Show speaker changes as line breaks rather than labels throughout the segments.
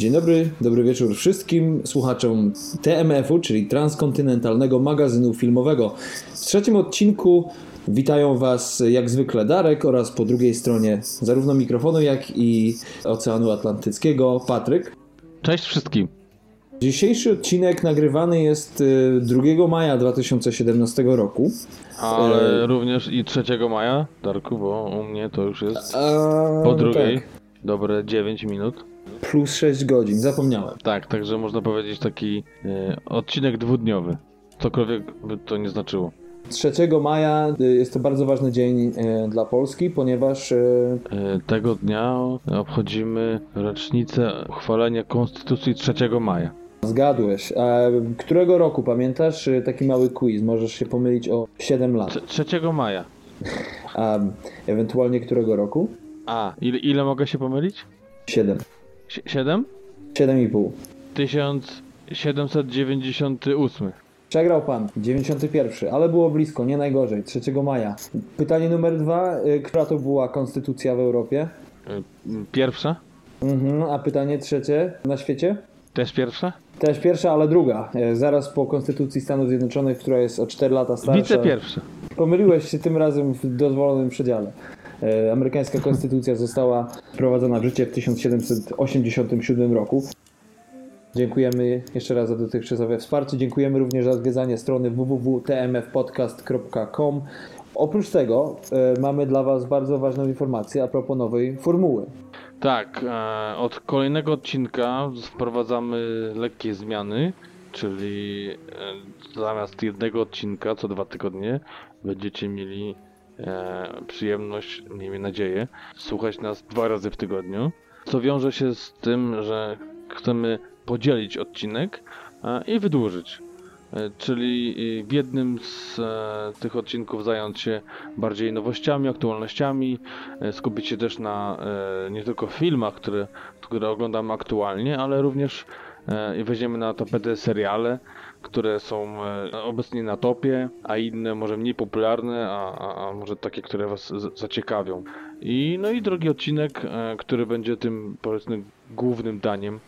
Dzień dobry, dobry wieczór wszystkim słuchaczom TMF-u, czyli Transkontynentalnego Magazynu Filmowego. W trzecim odcinku witają Was jak zwykle Darek oraz po drugiej stronie zarówno mikrofonu, jak i Oceanu Atlantyckiego Patryk.
Cześć wszystkim.
Dzisiejszy odcinek nagrywany jest y, 2 maja 2017 roku.
Ale
E,
również i 3 maja, Darku, bo u mnie to już jest
A,
po drugiej.
Tak,
Dobre 9 minut.
Plus 6 godzin, zapomniałem.
Tak, także można powiedzieć taki e, odcinek dwudniowy. Cokolwiek by to nie znaczyło.
3 maja y, jest to bardzo ważny dzień y, dla Polski, ponieważ
E, tego dnia obchodzimy rocznicę uchwalenia Konstytucji 3 maja.
Zgadłeś. A którego roku pamiętasz? Taki mały quiz. Możesz się pomylić o 7 lat.
Trze- 3 maja.
A ewentualnie którego roku?
A, ile, ile mogę się pomylić?
7.
Sie- 7?
7,5.
1798.
Przegrał pan. 91. Ale było blisko, nie najgorzej. 3 maja. Pytanie numer dwa. Y, Która to była konstytucja w Europie?
E, Pierwsza?
Mhm. A pytanie trzecie na świecie?
Też pierwsza?
Też pierwsza, ale druga. Y, Zaraz po konstytucji Stanów Zjednoczonych, która jest o 4 lata starsza.
Wicepierwsza.
Pomyliłeś się tym razem w dozwolonym przedziale. E, Amerykańska konstytucja została wprowadzona w życie w 1787 roku. Dziękujemy jeszcze raz za dotychczasowe wsparcie. Dziękujemy również za odwiedzanie strony www.tmfpodcast.com. Oprócz tego e, mamy dla Was bardzo ważną informację a propos nowej formuły.
Tak, e, od kolejnego odcinka wprowadzamy lekkie zmiany, czyli e, zamiast jednego odcinka co dwa tygodnie będziecie mieli e, przyjemność, miejmy nadzieję, słuchać nas dwa razy w tygodniu. Co wiąże się z tym, że chcemy podzielić odcinek e, i wydłużyć. E, Czyli e, w jednym z e, tych odcinków zająć się bardziej nowościami, aktualnościami, e, skupić się też na nie tylko filmach, które, które oglądamy aktualnie, ale również i weźmiemy na tapetę seriale, które są e, obecnie na topie, a inne może mniej popularne, a, a, a może takie, które Was zaciekawią. I no i drugi odcinek, e, który będzie tym powiedzmy głównym daniem,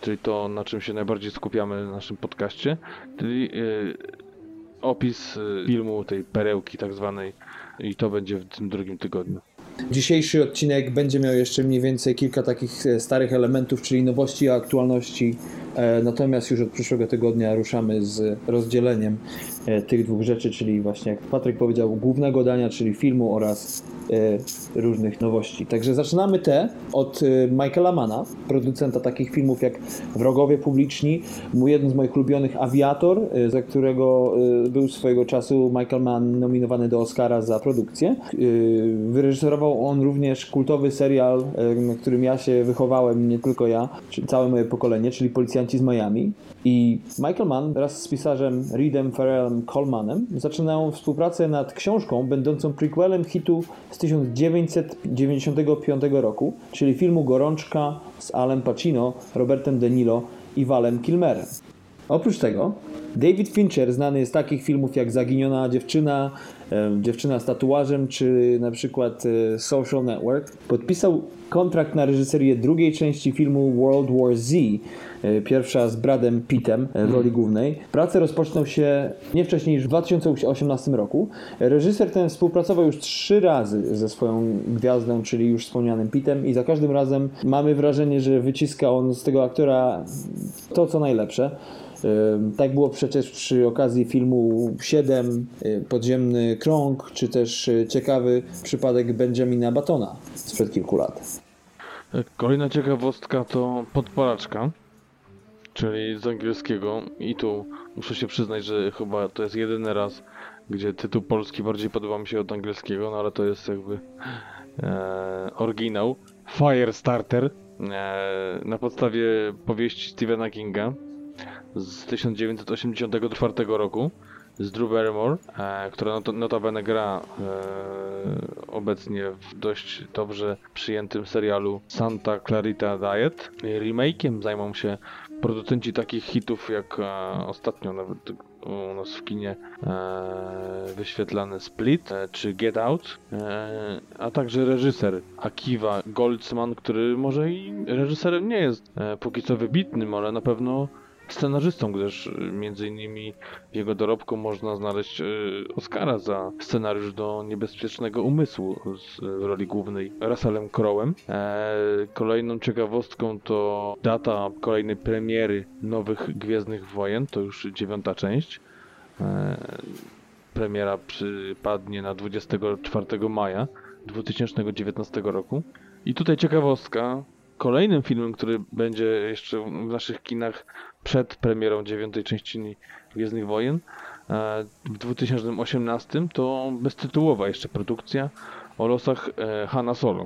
czyli to na czym się najbardziej skupiamy w naszym podcaście, czyli e, opis filmu, tej perełki tak zwanej i to będzie w tym drugim tygodniu.
Dzisiejszy odcinek będzie miał jeszcze mniej więcej kilka takich e, starych elementów, czyli nowości i aktualności. E, Natomiast już od przyszłego tygodnia ruszamy z rozdzieleniem tych dwóch rzeczy, czyli właśnie jak Patryk powiedział, głównego dania, czyli filmu oraz e, różnych nowości. Także zaczynamy te od e, Michaela Mana, producenta takich filmów jak Wrogowie Publiczni, mój jeden z moich ulubionych Aviator, e, za którego e, był swojego czasu Michael Mann nominowany do Oscara za produkcję. E, Wyreżyserował on również kultowy serial, e, na którym ja się wychowałem, nie tylko ja, czy całe moje pokolenie, czyli Policjanci z Miami. I Michael Mann wraz z pisarzem Reedem Farrellem Colemanem zaczynają współpracę nad książką będącą prequelem hitu z 1995 roku, czyli filmu Gorączka z Alem Pacino, Robertem De Niro i Valem Kilmerem. Oprócz tego David Fincher znany jest z takich filmów jak Zaginiona dziewczyna, Dziewczyna z tatuażem czy na przykład e, Social Network. Podpisał kontrakt na reżyserię drugiej części filmu World War Z, e, pierwsza z Bradem Pittem e, w roli głównej. Prace rozpoczną się nie wcześniej niż w 2018 roku. Reżyser ten współpracował już trzy razy ze swoją gwiazdą, czyli już wspomnianym Pittem i za każdym razem mamy wrażenie, że wyciska on z tego aktora to, co najlepsze. Tak było przecież przy okazji filmu 7, y, Podziemny Krąg, czy też y, ciekawy przypadek Benjamina Batona sprzed kilku lat.
Kolejna ciekawostka to podpalaczka, czyli z angielskiego i tu muszę się przyznać, że chyba to jest jedyny raz, gdzie tytuł polski bardziej podoba mi się od angielskiego, no ale to jest jakby e, oryginał. Firestarter e, na podstawie powieści Stephena Kinga z 1984 roku z Drew Barrymore, e, która not, notabene gra e, obecnie w dość dobrze przyjętym serialu Santa Clarita Diet. Remake'iem zajmą się producenci takich hitów jak e, ostatnio nawet u nas w kinie e, wyświetlany Split e, czy Get Out, e, a także reżyser Akiva Goldsman, który może i reżyserem nie jest e, póki co wybitnym, ale na pewno scenarzystą, gdyż e, między innymi w jego dorobku można znaleźć e, Oscara za scenariusz do Niebezpiecznego Umysłu z, w roli głównej Russellem Crowem. E, kolejną ciekawostką to data kolejnej premiery nowych Gwiezdnych Wojen, to już dziewiąta część. E, premiera przypadnie na 24 maja 2019 roku. I tutaj ciekawostka. Kolejnym filmem, który będzie jeszcze w naszych kinach przed premierą dziewiątej części Gwiezdnych Wojen e, w 2018 to beztytułowa jeszcze produkcja o losach e, Hanna Solo.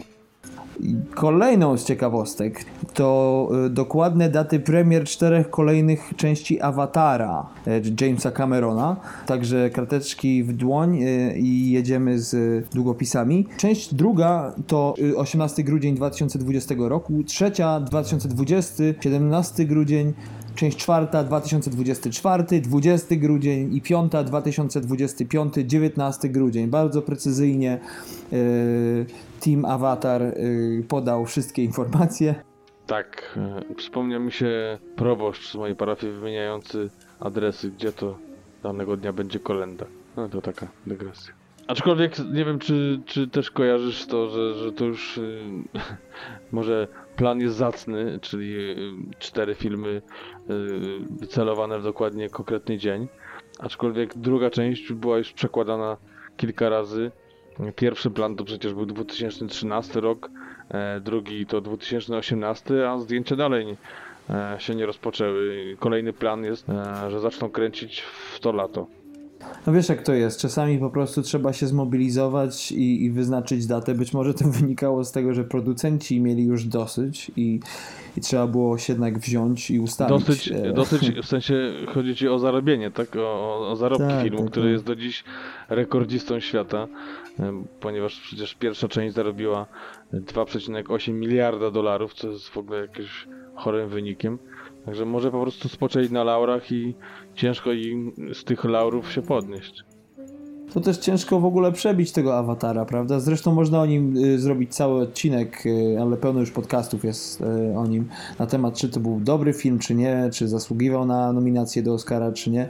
Kolejną z ciekawostek to y, dokładne daty premier czterech kolejnych części Awatara y, Jamesa Camerona. Także krateczki w dłoń y, i jedziemy z y, długopisami. Część druga to y, 18 grudzień 2020 roku, trzecia 2020, 17 grudzień, Część czwarta 2024, 20 grudzień i piąta 2025, 19 grudzień. Bardzo precyzyjnie y, Team Avatar y, podał wszystkie informacje.
Tak, e, przypomniał mi się proboszcz z mojej parafii wymieniający adresy, gdzie to danego dnia będzie kolenda. No to taka dygresja. Aczkolwiek nie wiem, czy, czy też kojarzysz to, że, że to już może plan jest zacny, czyli cztery filmy y, wycelowane w dokładnie konkretny dzień. Aczkolwiek druga część była już przekładana kilka razy. Pierwszy plan to przecież był 2013 rok, e, drugi to 2018, a zdjęcia dalej e, się nie rozpoczęły. Kolejny plan jest, e, że zaczną kręcić w to lato.
No wiesz jak to jest, czasami po prostu trzeba się zmobilizować i, i wyznaczyć datę. Być może to wynikało z tego, że producenci mieli już dosyć i, i trzeba było się jednak wziąć i ustalić.
Dosyć,
e,
dosyć, w sensie chodzi ci o zarobienie, tak? O, o- zarobki
Tak,
filmu,
tak,
który
tak.
jest do dziś rekordzistą świata, em, ponieważ przecież pierwsza część zarobiła 2,8 miliarda dolarów, co jest w ogóle jakimś chorym wynikiem. Także może po prostu spoczęli na laurach i ciężko im z tych laurów się podnieść.
To też ciężko w ogóle przebić tego awatara, prawda? Zresztą można o nim y, zrobić cały odcinek, y, ale pełno już podcastów jest y, o nim na temat, czy to był dobry film, czy nie, czy zasługiwał na nominację do Oscara, czy nie.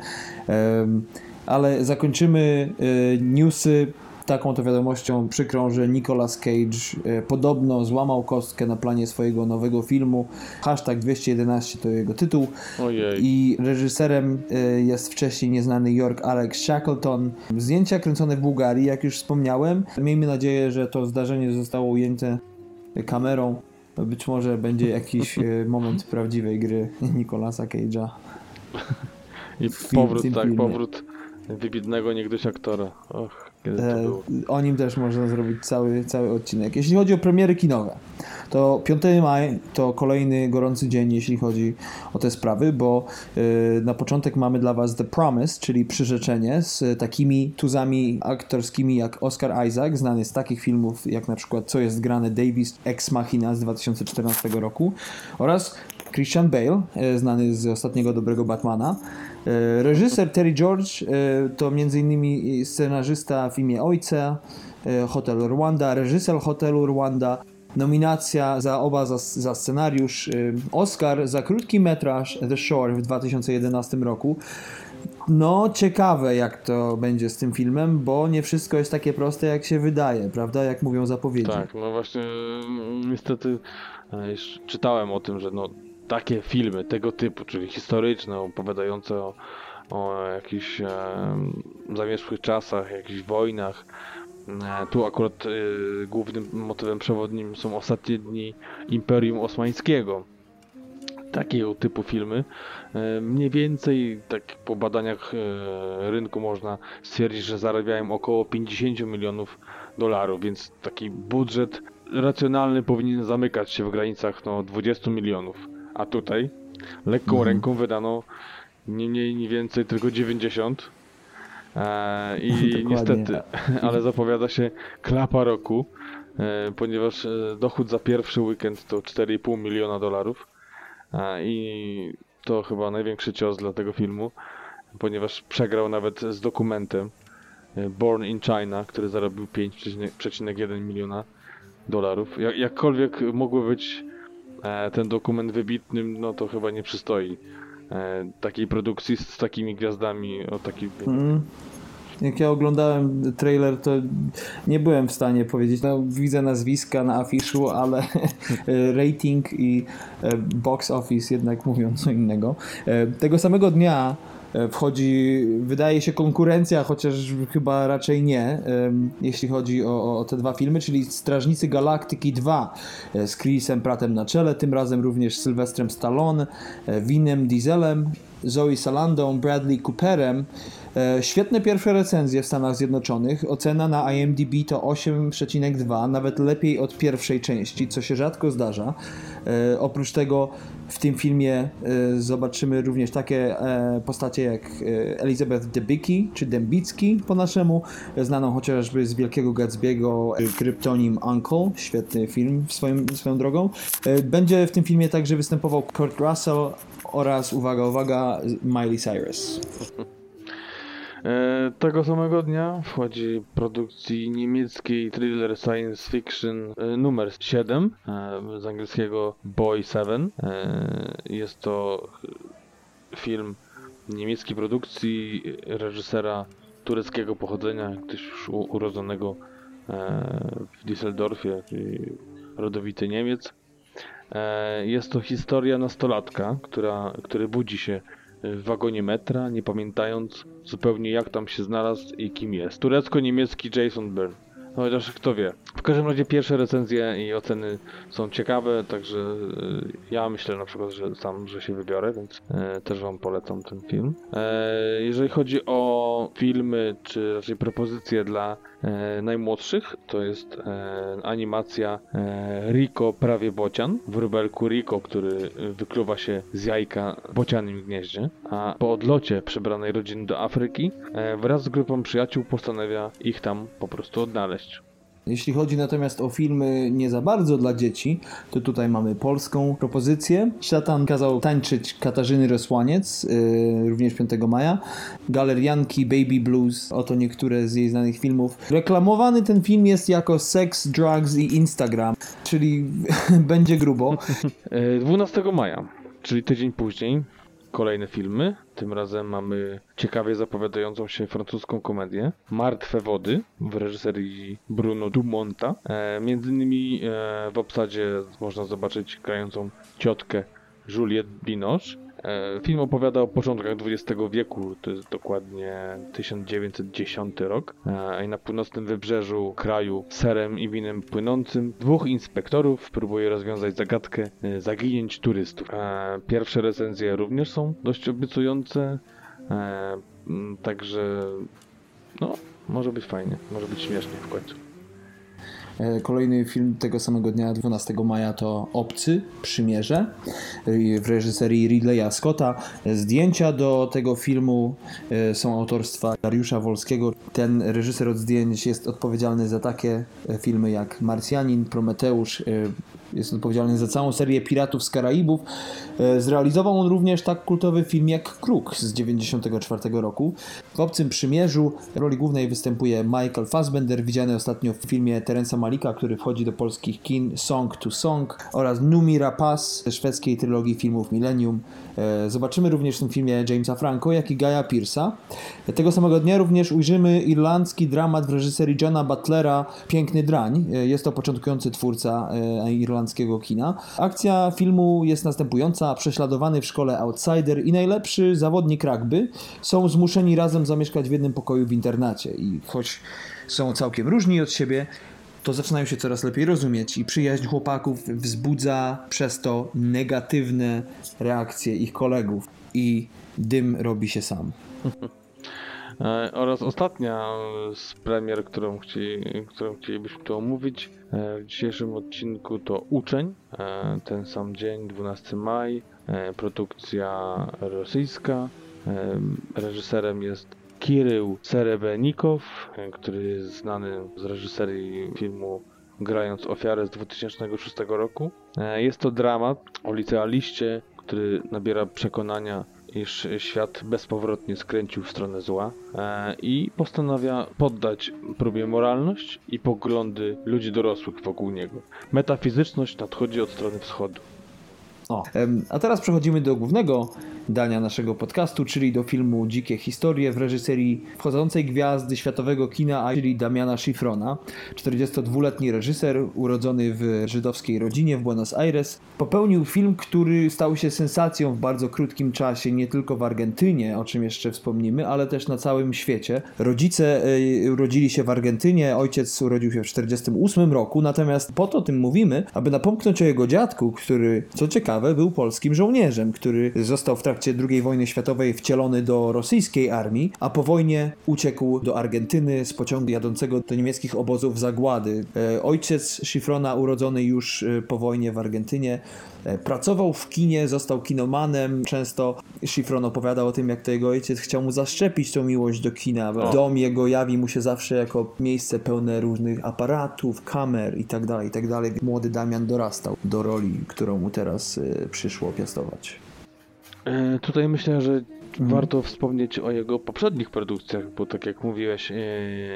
Ale zakończymy y, newsy taką to wiadomością przykrą, że Nicolas Cage y, podobno złamał kostkę na planie swojego nowego filmu. Hashtag 211 to jego tytuł.
Ojej.
I reżyserem y, jest wcześniej nieznany York Alex Shackleton. Zdjęcia kręcone w Bułgarii, jak już wspomniałem. Miejmy nadzieję, że to zdarzenie zostało ujęte kamerą. Być może będzie jakiś y, moment prawdziwej gry Nicolasa Cage'a.
I powrót, tak, powrót wybitnego niegdyś aktora. Och,
E, o nim też można zrobić cały, cały odcinek. Jeśli chodzi o premiery kinowe, to 5 maj to kolejny gorący dzień, jeśli chodzi o te sprawy, bo y, na początek mamy dla Was The Promise, czyli Przyrzeczenie z takimi tuzami aktorskimi jak Oscar Isaac, znany z takich filmów jak na przykład Co jest grane Davis Ex Machina z 2014 roku oraz Christian Bale, e, znany z ostatniego dobrego Batmana. E, Reżyser Terry George e, to m.in. scenarzysta w imię Ojca, e, Hotel Rwanda, reżyser Hotelu Rwanda, nominacja za oba za, za scenariusz, Oscar za krótki metraż The Shore w 2011 roku. No, ciekawe jak to będzie z tym filmem, bo nie wszystko jest takie proste jak się wydaje, prawda? Jak mówią zapowiedzi.
Tak, no właśnie niestety czytałem o tym, że no takie filmy tego typu, czyli historyczne, opowiadające o, o jakichś e, zamierzchłych czasach, jakichś wojnach. E, tu akurat e, głównym motywem przewodnim są ostatnie dni Imperium Osmańskiego. Takiego typu filmy. E, mniej więcej, tak po badaniach e, rynku można stwierdzić, że zarabiają około 50 milionów dolarów, więc taki budżet racjonalny powinien zamykać się w granicach no, 20 milionów. A tutaj lekką
Mhm.
ręką wydano nie mniej, nie więcej, tylko 90. E, I
Dokładnie.
niestety, ale zapowiada się klapa roku, e, ponieważ e, dochód za pierwszy weekend to 4,5 miliona dolarów. E, I to chyba największy cios dla tego filmu. ponieważ przegrał nawet z dokumentem e, Born in China, który zarobił 5,1 miliona dolarów. Jak, jakkolwiek mógłby być ten dokument wybitnym, no to chyba nie przystoi e, takiej produkcji z, takimi gwiazdami o takim.
Mm. Jak ja oglądałem trailer, to nie byłem w stanie powiedzieć. No, widzę nazwiska na afiszu, ale rating i e, box office jednak mówią co innego. E, tego samego dnia e, wchodzi, wydaje się, konkurencja, chociaż chyba raczej nie, jeśli chodzi o, o, te dwa filmy, czyli Strażnicy Galaktyki 2 z Chrisem Prattem na czele, tym razem również Sylwestrem Stallone, Winem Dieselem, Zoe Salandą, Bradley Cooperem. E, świetne pierwsze recenzje w Stanach Zjednoczonych. Ocena na IMDb to 8,2, nawet lepiej od pierwszej części, co się rzadko zdarza. E, oprócz tego w tym filmie e, zobaczymy również takie postacie jak Elizabeth Debicki, czy Dembicki po naszemu, znaną chociażby z Wielkiego Gatsby'ego, kryptonim Uncle, świetny film swoim, swoją drogą. Będzie w tym filmie także występował Kurt Russell oraz, uwaga, uwaga, Miley Cyrus.
E, tego samego dnia wchodzi produkcji niemieckiej thriller science fiction e, numer 7, e, z angielskiego Boy 7. Jest to film niemieckiej produkcji reżysera tureckiego pochodzenia, gdyż już urodzonego w Düsseldorfie, czyli rodowity Niemiec. Jest to historia nastolatka, która, który budzi się w wagonie metra, nie pamiętając zupełnie jak tam się znalazł i kim jest. Turecko-niemiecki Jason Byrne. No chociaż kto wie. W każdym razie pierwsze recenzje i oceny są ciekawe, także e, ja myślę na przykład, że sam, że się wybiorę, więc e, też wam polecam ten film. E, jeżeli chodzi o filmy, czy raczej propozycje dla najmłodszych, to jest animacja Rico prawie bocian, w rubelku Rico, który wykluwa się z jajka w bocianym gnieździe, a po odlocie przebranej rodziny do Afryki wraz z grupą przyjaciół postanawia ich tam po prostu odnaleźć.
Jeśli chodzi natomiast o filmy nie za bardzo dla dzieci, to tutaj mamy polską propozycję. Szatan kazał tańczyć Katarzyny Rosłaniec, yy, również 5 maja. Galerianki Baby Blues, oto niektóre z jej znanych filmów. Reklamowany ten film jest jako Sex, Drugs i Instagram, czyli będzie grubo.
12 maja, czyli tydzień później, kolejne filmy. Tym razem mamy ciekawie zapowiadającą się francuską komedię Martwe Wody w reżyserii Bruno Dumonta. E, między innymi e, w obsadzie można zobaczyć grającą ciotkę Juliette Binoche film opowiada o początkach XX wieku, to jest dokładnie 1910 rok, e, i na północnym wybrzeżu kraju serem i winem płynącym dwóch inspektorów próbuje rozwiązać zagadkę e, zaginięć turystów. Pierwsze recenzje również są dość obiecujące, także no, może być fajnie, może być śmiesznie w końcu.
E, kolejny film tego samego dnia, 12 maja, to Obcy, Przymierze w reżyserii Ridleya Scotta. Zdjęcia do tego filmu e, są autorstwa Dariusza Wolskiego. Ten reżyser od zdjęć jest odpowiedzialny za takie e, filmy jak Marsjanin, Prometeusz, jest odpowiedzialny za całą serię Piratów z Karaibów. E, zrealizował on również tak kultowy film jak Kruk z 1994 roku. W Obcym Przymierzu w roli głównej występuje Michael Fassbender, widziany ostatnio w filmie Terensa Malika, który wchodzi do polskich kin Song to Song oraz Numi Rapaz ze szwedzkiej trylogii filmów Millennium. E, zobaczymy również w tym filmie Jamesa Franco, jak i Gaya Pearsa. Tego samego dnia również ujrzymy irlandzki dramat w reżyserii Johna Butlera Piękny Drań. E, jest to początkujący twórca irlandzkiego kina. Akcja filmu jest następująca. Prześladowany w szkole outsider i najlepszy zawodnik rugby są zmuszeni razem zamieszkać w jednym pokoju w internacie. I choć są całkiem różni od siebie, to zaczynają się coraz lepiej rozumieć i przyjaźń chłopaków wzbudza przez to negatywne reakcje ich kolegów i dym robi się sam.
E, oraz ostatnia z premier, którą, chcieli, którą chcielibyśmy tu omówić e, w dzisiejszym odcinku to Uczeń. E, ten sam dzień, 12 maj, produkcja rosyjska. Reżyserem jest Kirył Serebenikow, który jest znany z reżyserii filmu Grając ofiarę z 2006 roku. Jest to dramat o licealiście, który nabiera przekonania iż świat bezpowrotnie skręcił w stronę zła e, i postanawia poddać próbie moralność i poglądy ludzi dorosłych wokół niego. Metafizyczność nadchodzi od strony wschodu.
O. A teraz przechodzimy do głównego dania naszego podcastu, czyli do filmu Dzikie Historie w reżyserii wchodzącej gwiazdy światowego kina, czyli Damiana Schifrona. 42-letni reżyser, urodzony w żydowskiej rodzinie w Buenos Aires, popełnił film, który stał się sensacją w bardzo krótkim czasie, nie tylko w Argentynie, o czym jeszcze wspomnimy, ale też na całym świecie. Rodzice e, urodzili się w Argentynie, ojciec urodził się w 1948 roku, natomiast po to tym mówimy, aby napomknąć o jego dziadku, który, co ciekawe, był polskim żołnierzem, który został w trakcie trakcie II wojny światowej wcielony do rosyjskiej armii, a po wojnie uciekł do Argentyny z pociągu jadącego do niemieckich obozów zagłady. E, ojciec Schifrona, urodzony już e, po wojnie w Argentynie, e, Pracował w kinie, został kinomanem. Często Schifron opowiadał o tym, jak to jego ojciec chciał mu zaszczepić tą miłość do kina. O. Dom jego jawi mu się zawsze jako miejsce pełne różnych aparatów, kamer itd., tak itd. Tak Młody Damian dorastał do roli, którą mu teraz przyszło piastować.
E, tutaj myślę, że mhm. warto wspomnieć o jego poprzednich produkcjach, bo tak jak mówiłeś, e,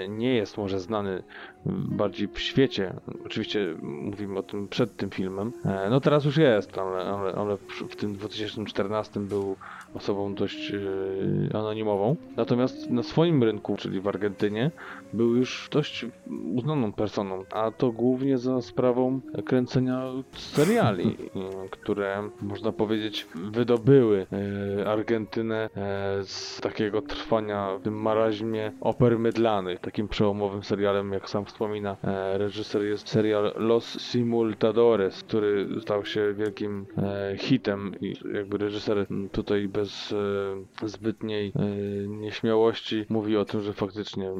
nie jest może znany bardziej w świecie. Oczywiście mówimy o tym przed tym filmem. E, no teraz już jest, ale, ale, ale w tym 2014 był osobą dość anonimową. Natomiast na swoim rynku, czyli w Argentynie, był już dość uznaną personą, a to głównie za sprawą kręcenia seriali, które można powiedzieć wydobyły e, Argentynę e, z takiego trwania w tym maraźmie oper mydlanych. Takim przełomowym serialem, jak sam wspomina e, reżyser, jest serial Los Simultadores, który stał się wielkim hitem i jakby reżyser tutaj bez zbytniej nieśmiałości mówi o tym, że faktycznie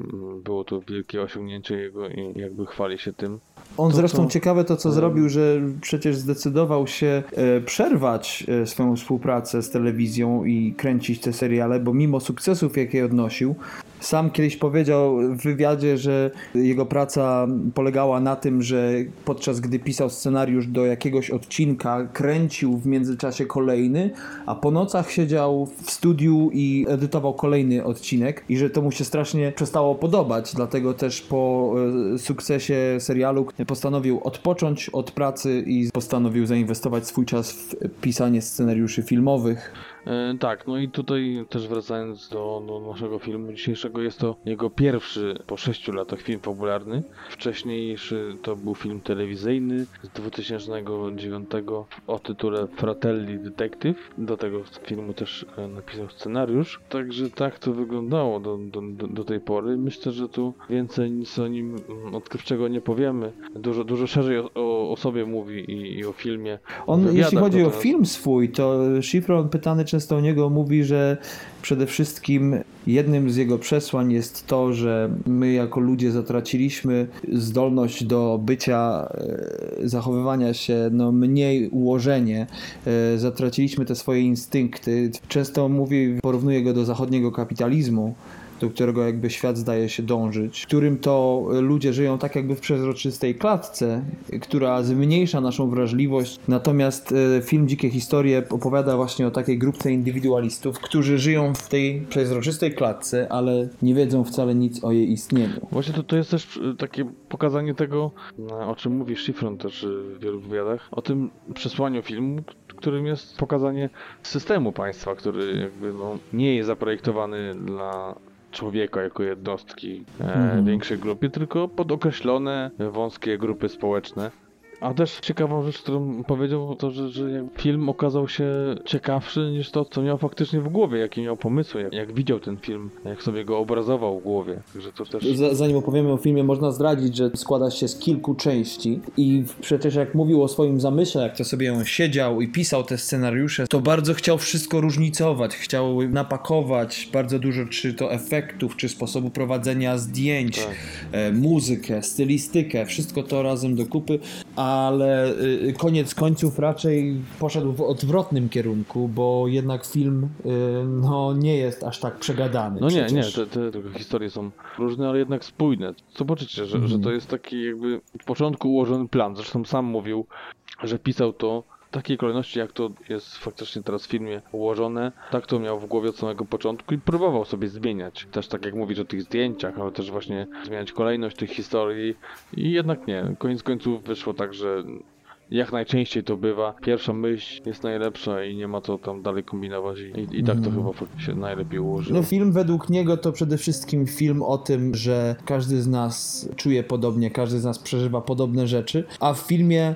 było to wielkie osiągnięcie jego i jakby chwali się tym.
On to, zresztą to... ciekawe to, co zrobił, że przecież zdecydował się e, przerwać e, swoją współpracę z telewizją i kręcić te seriale, bo mimo sukcesów, jakie odnosił, sam kiedyś powiedział w wywiadzie, że jego praca polegała na tym, że podczas gdy pisał scenariusz do jakiegoś odcinka, kręcił w międzyczasie kolejny, a po nocach siedział w studiu i edytował kolejny odcinek i że to mu się strasznie przestało podobać. Dlatego też po e, sukcesie serialu postanowił odpocząć od pracy i postanowił zainwestować swój czas w pisanie scenariuszy filmowych.
E, tak, no i tutaj też wracając do, do, naszego filmu dzisiejszego, jest to jego pierwszy po 6 latach film popularny. Wcześniejszy to był film telewizyjny z 2009 o tytule Fratelli Detective. Do tego filmu też e, napisał scenariusz. Także tak to wyglądało do, do, do, tej pory. Myślę, że tu więcej nic o nim mm, odkrywczego nie powiemy. Dużo, dużo szerzej o, o sobie mówi i, i o filmie.
On, jeśli chodzi o film swój, to Schifron pytany czy często o niego mówi, że przede wszystkim jednym z jego przesłań jest to, że my jako ludzie zatraciliśmy zdolność do bycia, e, zachowywania się no, mniej ułożenie, e, zatraciliśmy te swoje instynkty. Często mówi, porównuje go do zachodniego kapitalizmu, do którego jakby świat zdaje się dążyć, w którym to ludzie żyją tak jakby w przezroczystej klatce, która zmniejsza naszą wrażliwość. Natomiast e, film Dzikie Historie opowiada właśnie o takiej grupce indywidualistów, którzy żyją w tej przezroczystej klatce, ale nie wiedzą wcale nic o jej istnieniu.
Właśnie to, to jest też e, takie pokazanie tego, o czym mówi Schifron też e, w wielu wywiadach, o tym przesłaniu filmu, którym jest pokazanie systemu państwa, który jakby no, nie jest zaprojektowany dla człowieka jako jednostki e, mhm. większej grupy, tylko pod określone wąskie grupy społeczne. A też ciekawą rzecz, którą powiedział, to, że, że film okazał się ciekawszy niż to, co miał faktycznie w głowie, jakie miał pomysły, jak, jak widział ten film, jak sobie go obrazował w głowie. Także to też...
Zanim opowiemy o filmie, można zdradzić, że składa się z kilku części i przecież jak mówił o swoim zamyśle, jak to sobie on siedział i pisał te scenariusze, to bardzo chciał wszystko różnicować, chciał napakować bardzo dużo, czy to efektów, czy sposobu prowadzenia zdjęć, tak. e, muzykę, stylistykę, wszystko to razem do kupy, a ale y, koniec końców raczej poszedł w odwrotnym kierunku, bo jednak film y, no, nie jest aż tak przegadany.
No przecież. nie, nie, te, te, te, historie są różne, ale jednak spójne. Zobaczycie, że, mm. że to jest taki jakby od początku ułożony plan. Zresztą sam mówił, że pisał to w takiej kolejności, jak to jest faktycznie teraz w filmie ułożone. Tak to miał w głowie od samego początku i próbował sobie zmieniać. Też tak jak mówisz o tych zdjęciach, ale też właśnie zmieniać kolejność tych historii i jednak nie. Koniec końców wyszło tak, że jak najczęściej to bywa, pierwsza myśl jest najlepsza i nie ma co tam dalej kombinować i, i tak to chyba się najlepiej ułoży.
No film według niego to przede wszystkim film o tym, że każdy z nas czuje podobnie, każdy z nas przeżywa podobne rzeczy, a w filmie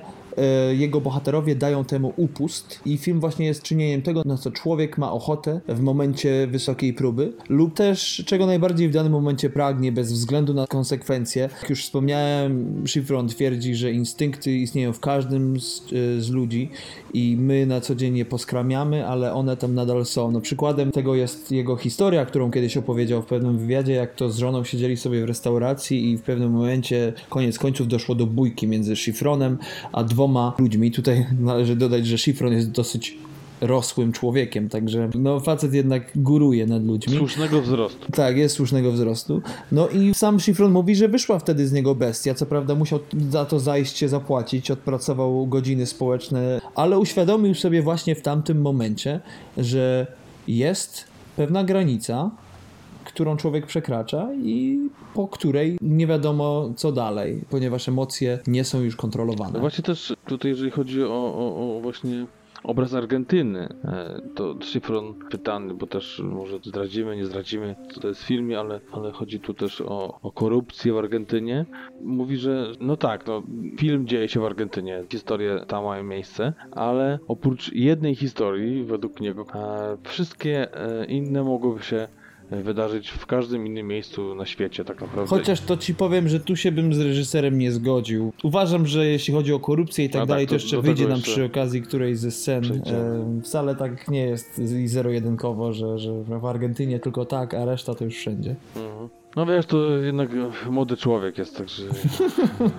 jego bohaterowie dają temu upust i film właśnie jest czynieniem tego, na co człowiek ma ochotę w momencie wysokiej próby lub też czego najbardziej w danym momencie pragnie bez względu na konsekwencje. Jak już wspomniałem, Schifron twierdzi, że instynkty istnieją w każdym z, e, z ludzi i my na co dzień je poskramiamy, ale one tam nadal są. No przykładem tego jest jego historia, którą kiedyś opowiedział w pewnym wywiadzie, jak to z żoną siedzieli sobie w restauracji i w pewnym momencie koniec końców doszło do bójki między Schifronem a dwoma ludźmi. Tutaj należy dodać, że Schifron jest dosyć rosłym człowiekiem, także no facet jednak góruje nad ludźmi.
Słusznego wzrostu.
Tak, jest słusznego wzrostu. No i sam Schifron mówi, że wyszła wtedy z niego bestia. Co prawda musiał za to zajście zapłacić, odpracował godziny społeczne, ale uświadomił sobie właśnie w tamtym momencie, że jest pewna granica, którą człowiek przekracza i po której nie wiadomo co dalej, ponieważ emocje nie są już kontrolowane.
Właśnie też tutaj, jeżeli chodzi o, o, o właśnie obraz Argentyny. E, To Szyfron pytany, bo też może zdradzimy, nie zdradzimy, co to jest w filmie, ale, ale chodzi tu też o, o korupcję w Argentynie. Mówi, że no tak, no, film dzieje się w Argentynie, historie tam mają miejsce, ale oprócz jednej historii, według niego, e, wszystkie e, inne mogłyby się wydarzyć w każdym innym miejscu na świecie tak naprawdę.
Chociaż to ci powiem, że tu się bym z reżyserem nie zgodził. Uważam, że jeśli chodzi o korupcję i tak
A tak,
dalej,
to
to jeszcze wyjdzie nam
jeszcze
przy okazji którejś ze scen. E, wcale tak nie jest i zero-jedynkowo, że, że w Argentynie tylko tak, a reszta to już wszędzie.
Mhm. No wiesz, to jednak młody człowiek jest, także...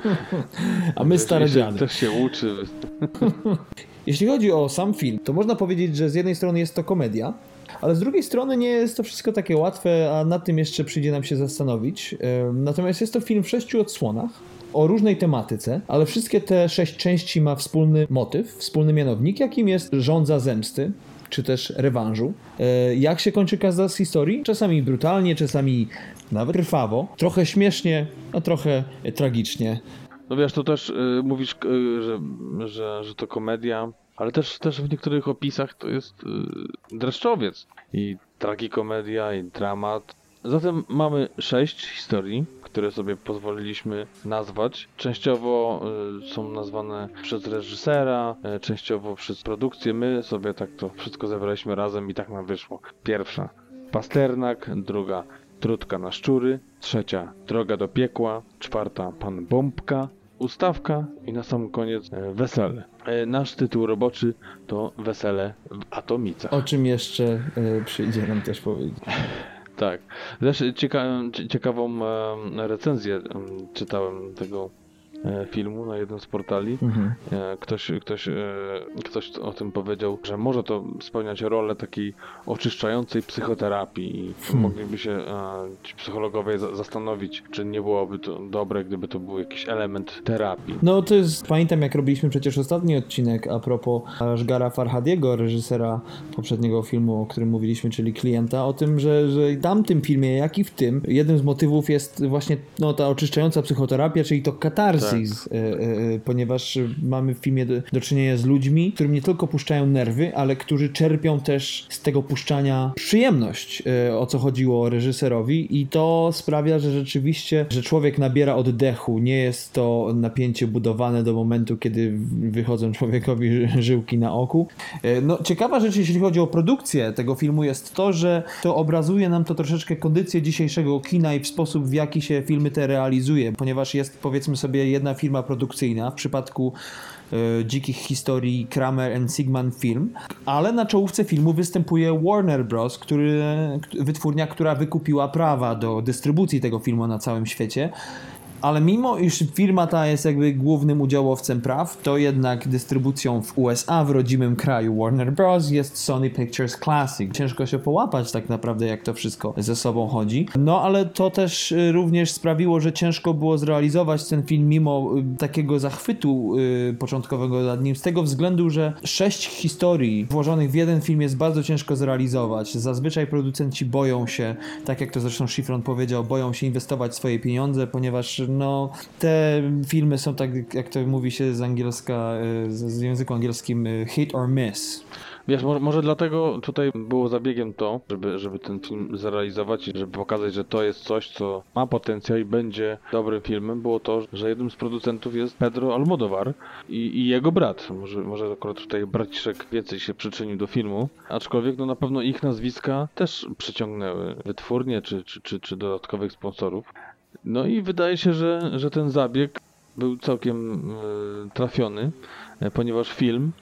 A my stare dziady.
Też się uczy.
Jeśli chodzi o sam film, to można powiedzieć, że z jednej strony jest to komedia, ale z drugiej strony nie jest to wszystko takie łatwe, a nad tym jeszcze przyjdzie nam się zastanowić. Natomiast jest to film w sześciu odsłonach o różnej tematyce, ale wszystkie te sześć części ma wspólny motyw, wspólny mianownik, jakim jest żądza zemsty, czy też rewanżu. E, Jak się kończy każda z historii? Czasami brutalnie, czasami nawet krwawo, trochę śmiesznie, a trochę tragicznie.
No wiesz, to też y, mówisz, y, że, że, że to komedia, ale też, też w niektórych opisach to jest y, dreszczowiec. I tragikomedia, i dramat. Zatem mamy sześć historii, które sobie pozwoliliśmy nazwać. Częściowo y, są nazwane przez reżysera, y, częściowo przez produkcję. My sobie tak to wszystko zebraliśmy razem i tak nam wyszło. Pierwsza Pasternak, druga Trutka na szczury, trzecia Droga do piekła, czwarta Pan Bombka, Ustawka i na sam koniec e, Wesele. E, Nasz tytuł roboczy to Wesele w Atomicach.
O czym jeszcze e, przyjdzie nam też powiedzieć.
Tak. Też cieka cie- ciekawą e, recenzję e, czytałem tego filmu na jednym z portali.
Mhm.
E, Ktoś, ktoś, e, ktoś o tym powiedział, że może to spełniać rolę takiej oczyszczającej psychoterapii i
Hmm.
mogliby się e, ci psychologowie za- zastanowić, czy nie byłoby to dobre, gdyby to był jakiś element terapii.
No to jest, pamiętam jak robiliśmy przecież ostatni odcinek a propos Ashgara Farhadiego, reżysera poprzedniego filmu, o którym mówiliśmy, czyli Klienta, o tym, że, że i w tamtym filmie, jak i w tym, jednym z motywów jest właśnie no, ta oczyszczająca psychoterapia, czyli to katarzis, e, e, ponieważ mamy w filmie do, do czynienia z ludźmi, którym nie tylko puszczają nerwy, ale którzy czerpią też z tego puszczania przyjemność, e, o co chodziło reżyserowi. I to sprawia, że rzeczywiście, że człowiek nabiera oddechu, nie jest to napięcie budowane do momentu, kiedy wychodzą człowiekowi ży- żyłki na oku. E, No, ciekawa rzecz, jeśli chodzi o produkcję tego filmu, jest to, że to obrazuje nam to troszeczkę kondycję dzisiejszego kina i w sposób, w jaki się filmy te realizuje, ponieważ jest, powiedzmy sobie, jedna firma produkcyjna, w przypadku e, dzikich historii Kramer and Sigman Film, ale na czołówce filmu występuje Warner Bros., który, wytwórnia, która wykupiła prawa do dystrybucji tego filmu na całym świecie. Ale mimo iż firma ta jest jakby głównym udziałowcem praw, to jednak dystrybucją w USA, w rodzimym kraju Warner Bros. jest Sony Pictures Classic. Ciężko się połapać tak naprawdę, jak to wszystko ze sobą chodzi. No ale to też y, również sprawiło, że ciężko było zrealizować ten film mimo y, takiego zachwytu y, początkowego nad nim, z tego względu, że sześć historii włożonych w jeden film jest bardzo ciężko zrealizować. Zazwyczaj producenci boją się, tak jak to zresztą Schifron powiedział, boją się inwestować swoje pieniądze, ponieważ no, te filmy są tak, jak to mówi się z angielska, y, z, języku angielskim y, hit or miss.
Wiesz, może, może dlatego tutaj było zabiegiem to, żeby, żeby ten film zrealizować i żeby pokazać, że to jest coś, co ma potencjał i będzie dobrym filmem, było to, że jednym z producentów jest Pedro Almodovar i, i jego brat. Może, może akurat tutaj braciszek więcej się przyczynił do filmu, aczkolwiek no na pewno ich nazwiska też przyciągnęły wytwórnie czy, czy, czy, czy dodatkowych sponsorów. No i wydaje się, że, że ten zabieg był całkiem e, trafiony, e, ponieważ film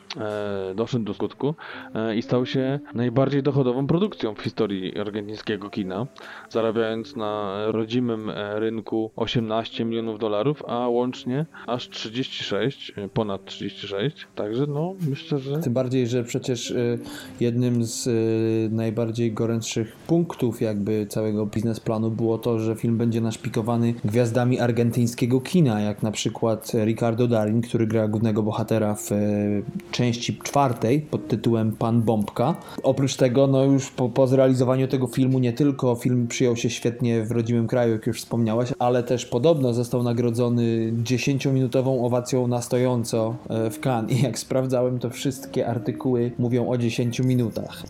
doszedł do skutku e, i stał się najbardziej dochodową produkcją w historii argentyńskiego kina, zarabiając na rodzimym e, rynku 18 milionów dolarów, a łącznie aż 36, e, ponad 36. Także no, myślę, że
Tym bardziej, że przecież jednym z najbardziej gorętszych punktów jakby całego biznesplanu było to, że film będzie naszpikowany gwiazdami argentyńskiego kina, jak na przykład Ricardo Darin, który gra głównego bohatera w części czwartej pod tytułem Pan Bombka. Oprócz tego, no już po, po zrealizowaniu tego filmu nie tylko film przyjął się świetnie w rodzimym kraju, jak już wspomniałeś, ale też podobno został nagrodzony 10-minutową owacją na stojąco e, w Cannes i jak sprawdzałem, to wszystkie artykuły mówią o 10 minutach.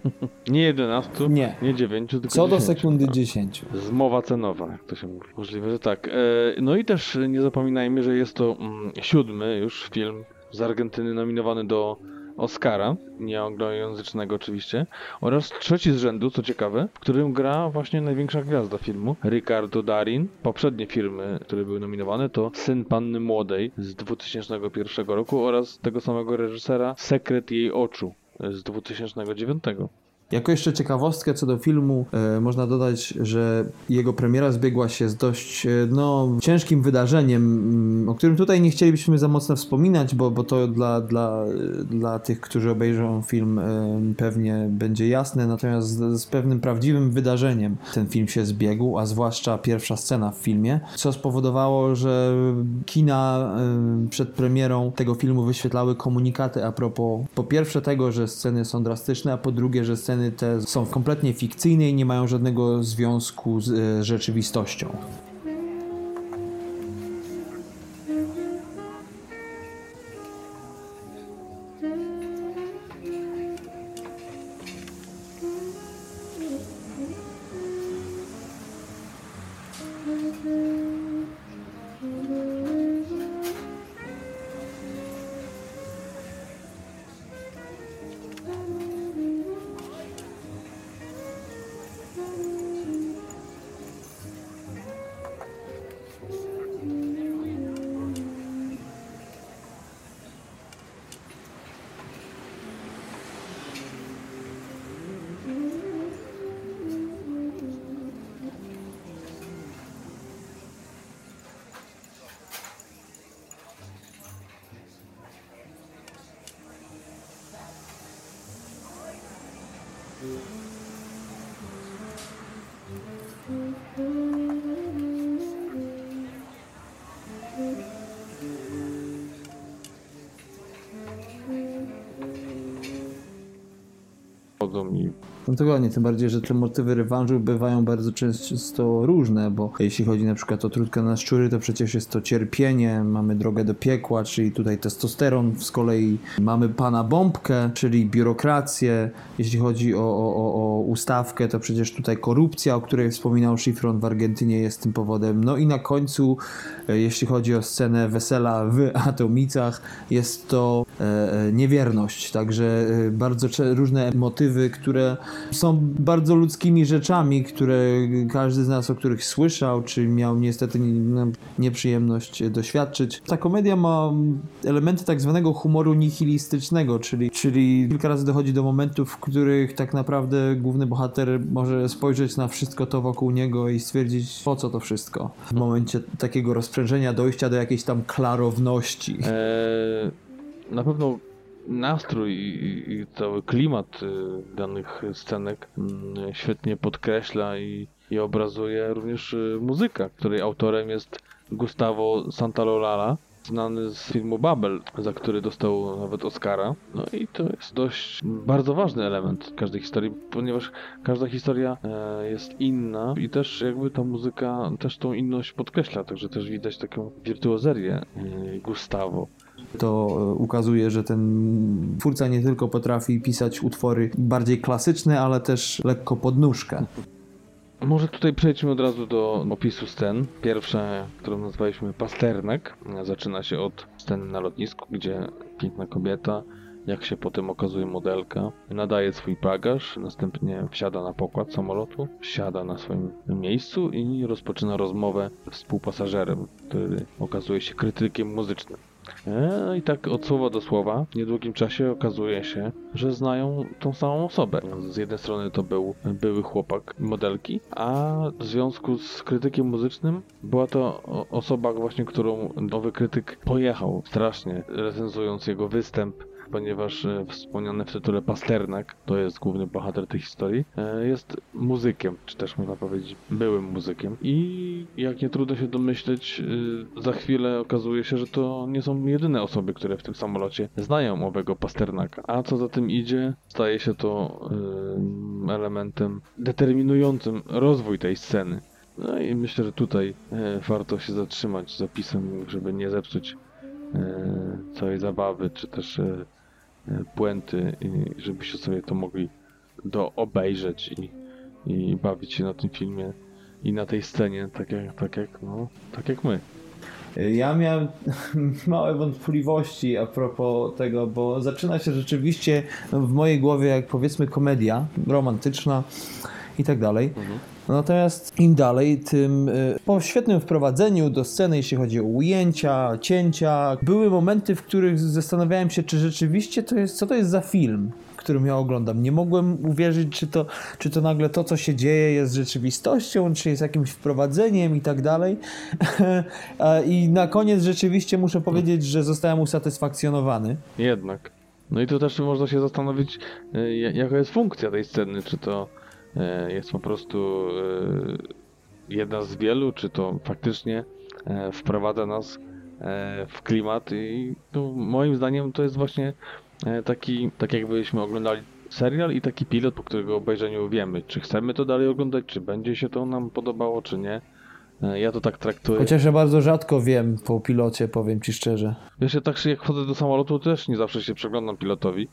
nie 11,
Nie.
nie 9, tylko
Co do
10.
sekundy 10.
Zmowa cenowa, jak to się mówi. Możliwe, że tak. E, No i też nie zapominajmy, że jest to mm, siódmy już film z Argentyny nominowany do Oscara, nie anglojęzycznego oczywiście, oraz trzeci z rzędu, co ciekawe, w którym gra właśnie największa gwiazda filmu, Ricardo Darin. Poprzednie filmy, które były nominowane to Syn Panny Młodej z 2001 roku oraz tego samego reżysera Sekret jej oczu z 2009.
Jako jeszcze ciekawostkę co do filmu, e, można dodać, że jego premiera zbiegła się z dość e, no, ciężkim wydarzeniem, mm, o którym tutaj nie chcielibyśmy za mocno wspominać, bo, bo to dla, dla, dla tych, którzy obejrzą film e, pewnie będzie jasne, natomiast z, z pewnym prawdziwym wydarzeniem ten film się zbiegł, a zwłaszcza pierwsza scena w filmie, co spowodowało, że kina przed premierą tego filmu wyświetlały komunikaty a propos po pierwsze tego, że sceny są drastyczne, a po drugie, że sceny te są kompletnie fikcyjne i nie mają żadnego związku z e, rzeczywistością.
Chodzą mi
No tym bardziej, że te motywy rewanżu bywają bardzo często różne, bo jeśli chodzi na przykład o trutkę na szczury, to przecież jest to cierpienie, mamy drogę do piekła, czyli tutaj testosteron, z kolei mamy pana bombkę, czyli biurokrację, jeśli chodzi o, o, o, o ustawkę, to przecież tutaj korupcja, o której wspominał Schifron w Argentynie jest tym powodem, no i na końcu, e, jeśli chodzi o scenę wesela w Atomicach, jest to e, e, niewierność, także e, bardzo różne motywy, które są bardzo ludzkimi rzeczami, które każdy z nas, o których słyszał, czy miał niestety no, nieprzyjemność doświadczyć. Ta komedia ma elementy tak zwanego humoru nihilistycznego, czyli, czyli kilka razy dochodzi do momentów, w których tak naprawdę główny bohater może spojrzeć na wszystko to wokół niego i stwierdzić, po co to wszystko. W momencie takiego rozprzężenia, dojścia do jakiejś tam klarowności.
Eee, na pewno nastrój i, i cały klimat y, danych scenek y, świetnie podkreśla i, i obrazuje również y, muzyka, której autorem jest Gustavo Santaolalla, znany z filmu Babel, za który dostał nawet Oscara. No i to jest dość bardzo ważny element każdej historii, ponieważ każda historia e, jest inna i też jakby ta muzyka też tą inność podkreśla, także też widać taką wirtuozerię e, Gustavo.
To e, ukazuje, że ten twórca nie tylko potrafi pisać utwory bardziej klasyczne, ale też lekko pod nóżkę.
Może tutaj przejdźmy od razu do opisu scen. Pierwsza, którą nazwaliśmy Pasternak, zaczyna się od sceny na lotnisku, gdzie piękna kobieta, jak się potem okazuje modelka, nadaje swój bagaż, następnie wsiada na pokład samolotu, siada na swoim miejscu i rozpoczyna rozmowę z współpasażerem, który okazuje się krytykiem muzycznym. E, I tak od słowa do słowa, w niedługim czasie okazuje się, że znają tą samą osobę. Z jednej strony to był były chłopak modelki, a w związku z krytykiem muzycznym była to osoba właśnie, którą nowy krytyk pojechał strasznie, recenzując jego występ ponieważ e, wspomniany w tytule Pasternak, to jest główny bohater tej historii, e, jest muzykiem, czy też można powiedzieć byłym muzykiem. I jak nie trudno się domyśleć, e, za chwilę okazuje się, że to nie są jedyne osoby, które w tym samolocie znają owego Pasternaka. A co za tym idzie, staje się to elementem determinującym rozwój tej sceny. No i myślę, że tutaj warto się zatrzymać zapisem, żeby nie zepsuć całej zabawy, czy też puenty, i żebyście sobie to mogli do obejrzeć i, i bawić się na tym filmie i na tej scenie, tak jak, tak jak, no, tak jak my.
Ja miałem małe wątpliwości a propos tego, bo zaczyna się rzeczywiście w mojej głowie jak powiedzmy komedia romantyczna i tak dalej. Mhm. Natomiast im dalej, tym y, po świetnym wprowadzeniu do sceny, jeśli chodzi o ujęcia, cięcia, były momenty, w których zastanawiałem się, czy rzeczywiście to jest, co to jest za film którym ja oglądam. Nie mogłem uwierzyć, czy to, czy to nagle to, co się dzieje, jest rzeczywistością, czy jest jakimś wprowadzeniem i tak dalej. I na koniec rzeczywiście muszę powiedzieć, że zostałem usatysfakcjonowany.
Jednak. No i tu też można się zastanowić, y, jaka jest funkcja tej sceny. Czy to jest po prostu e, jedna z wielu, czy to faktycznie e, wprowadza nas w klimat i no, moim zdaniem to jest właśnie taki, tak jakbyśmy oglądali serial i taki pilot, po którego obejrzeniu wiemy, czy chcemy to dalej oglądać, czy będzie się to nam podobało, czy nie. Ja to tak traktuję.
Chociaż ja bardzo rzadko wiem po pilocie, powiem ci szczerze.
Ja się tak, jak wchodzę do samolotu, też nie zawsze się przeglądam pilotowi.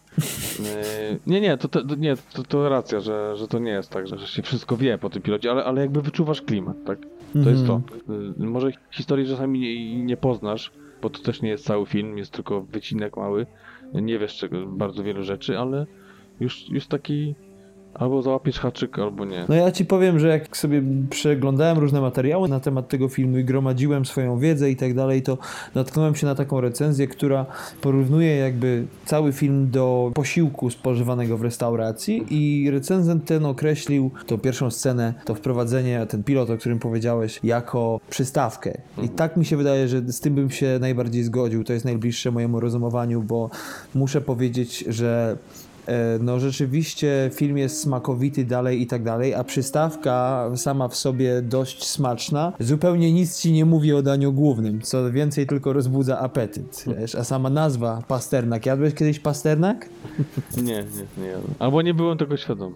E, nie, nie, to, to, nie, to, to racja, że, że to nie jest tak, że się wszystko wie po tym pilocie, ale, ale jakby wyczuwasz klimat, tak? To mm jest to. Mhm. E, może historii czasami nie, nie poznasz, bo to też nie jest cały film, jest tylko wycinek mały. Nie wiesz czego, bardzo wielu rzeczy, ale już, już taki Albo załapiesz haczyk, albo nie.
No ja ci powiem, że jak sobie przeglądałem różne materiały na temat tego filmu i gromadziłem swoją wiedzę i tak dalej, to natknąłem się na taką recenzję, która porównuje jakby cały film do posiłku spożywanego w restauracji i recenzent ten określił tą pierwszą scenę, to wprowadzenie, ten pilot, o którym powiedziałeś, jako przystawkę. I mhm. tak mi się wydaje, że z tym bym się najbardziej zgodził. To jest najbliższe mojemu rozumowaniu, bo muszę powiedzieć, że no rzeczywiście film jest smakowity dalej i tak dalej, a przystawka sama w sobie dość smaczna, zupełnie nic ci nie mówi o daniu głównym, co więcej tylko rozbudza apetyt, wiesz, a sama nazwa pasternak, jadłeś kiedyś pasternak?
Nie, nie, nie jadłem. Albo nie byłem tego świadom.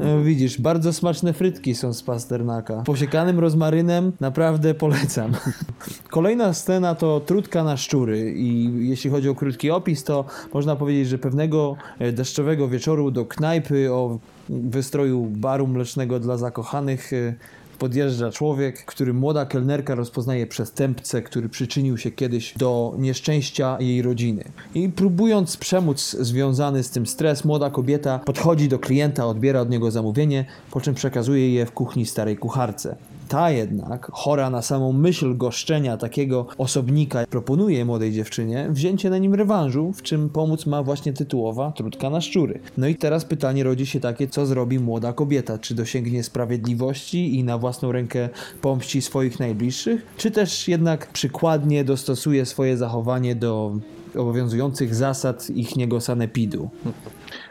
No, widzisz, bardzo smaczne frytki są z pasternaka. Posiekanym rozmarynem naprawdę polecam. Kolejna scena to trutka na szczury i jeśli chodzi o krótki opis, to można powiedzieć, że pewnego e, deszczowego wieczoru do knajpy o wystroju baru mlecznego dla zakochanych e, podjeżdża człowiek, który młoda kelnerka rozpoznaje przestępcę, który przyczynił się kiedyś do nieszczęścia jej rodziny. I próbując przemóc związany z tym stres, młoda kobieta podchodzi do klienta, odbiera od niego zamówienie, po czym przekazuje je w kuchni starej kucharce. Ta jednak, chora na samą myśl goszczenia takiego osobnika, proponuje młodej dziewczynie wzięcie na nim rewanżu, w czym pomóc ma właśnie tytułowa trudka na szczury. No i teraz pytanie rodzi się takie, co zrobi młoda kobieta? Czy dosięgnie sprawiedliwości i na własną rękę pomści swoich najbliższych? Czy też jednak przykładnie dostosuje swoje zachowanie do obowiązujących zasad ich niego sanepidu?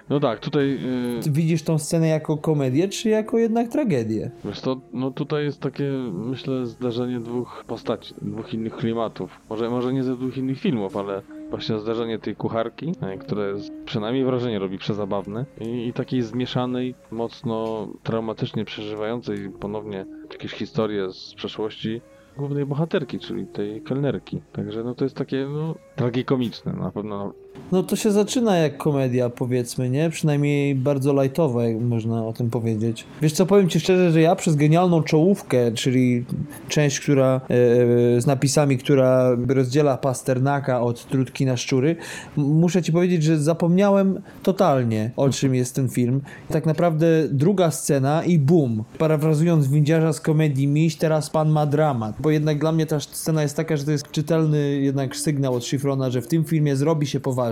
No tak, tutaj. Yy,
widzisz tą scenę jako komedię, czy jako jednak tragedię?
wiesz to, no tutaj jest takie, myślę, zdarzenie dwóch postaci, dwóch innych klimatów. Może, może nie ze dwóch innych filmów, ale właśnie zdarzenie tej kucharki, e, które jest, przynajmniej wrażenie robi przezabawne i, i takiej zmieszanej, mocno traumatycznie przeżywającej ponownie jakieś historie z przeszłości głównej bohaterki, czyli tej kelnerki. Także no to jest takie, no, tragikomiczne na pewno.
No to się zaczyna jak komedia, powiedzmy, nie? Przynajmniej bardzo lightowa, jak można o tym powiedzieć. Wiesz co, powiem ci szczerze, że ja przez genialną czołówkę, czyli część, która e, z napisami, która rozdziela Pasternaka od Trudki na szczury, muszę ci powiedzieć, że zapomniałem totalnie, o czym jest ten film. Tak naprawdę druga scena i boom. Parafrazując windziarza z komedii Miś, teraz pan ma dramat. Bo jednak dla mnie ta scena jest taka, że to jest czytelny jednak sygnał od Schifrona, że w tym filmie zrobi się poważnie,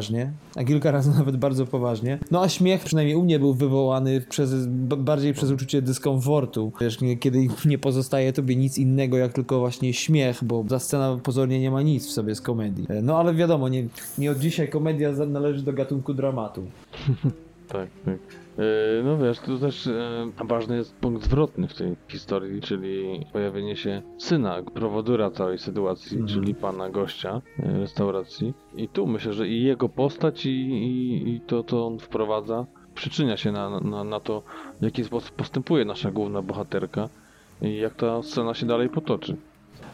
a kilka razy nawet bardzo poważnie. No a śmiech przynajmniej u mnie był wywołany przez, bardziej przez uczucie dyskomfortu. Wiesz, kiedy nie pozostaje tobie nic innego jak tylko właśnie śmiech, bo ta scena pozornie nie ma nic w sobie z komedii. E, No ale wiadomo, nie, nie od dzisiaj komedia należy do gatunku dramatu.
Tak, tak. E, No wiesz, tu też e, ważny jest punkt zwrotny w tej historii, czyli pojawienie się syna, prowodura całej sytuacji,
Mhm.
czyli pana gościa e, restauracji. I tu myślę, że i jego postać, i, i, i to, co on wprowadza, przyczynia się na, na, na to, w jaki sposób postępuje nasza główna bohaterka i jak ta scena się dalej potoczy.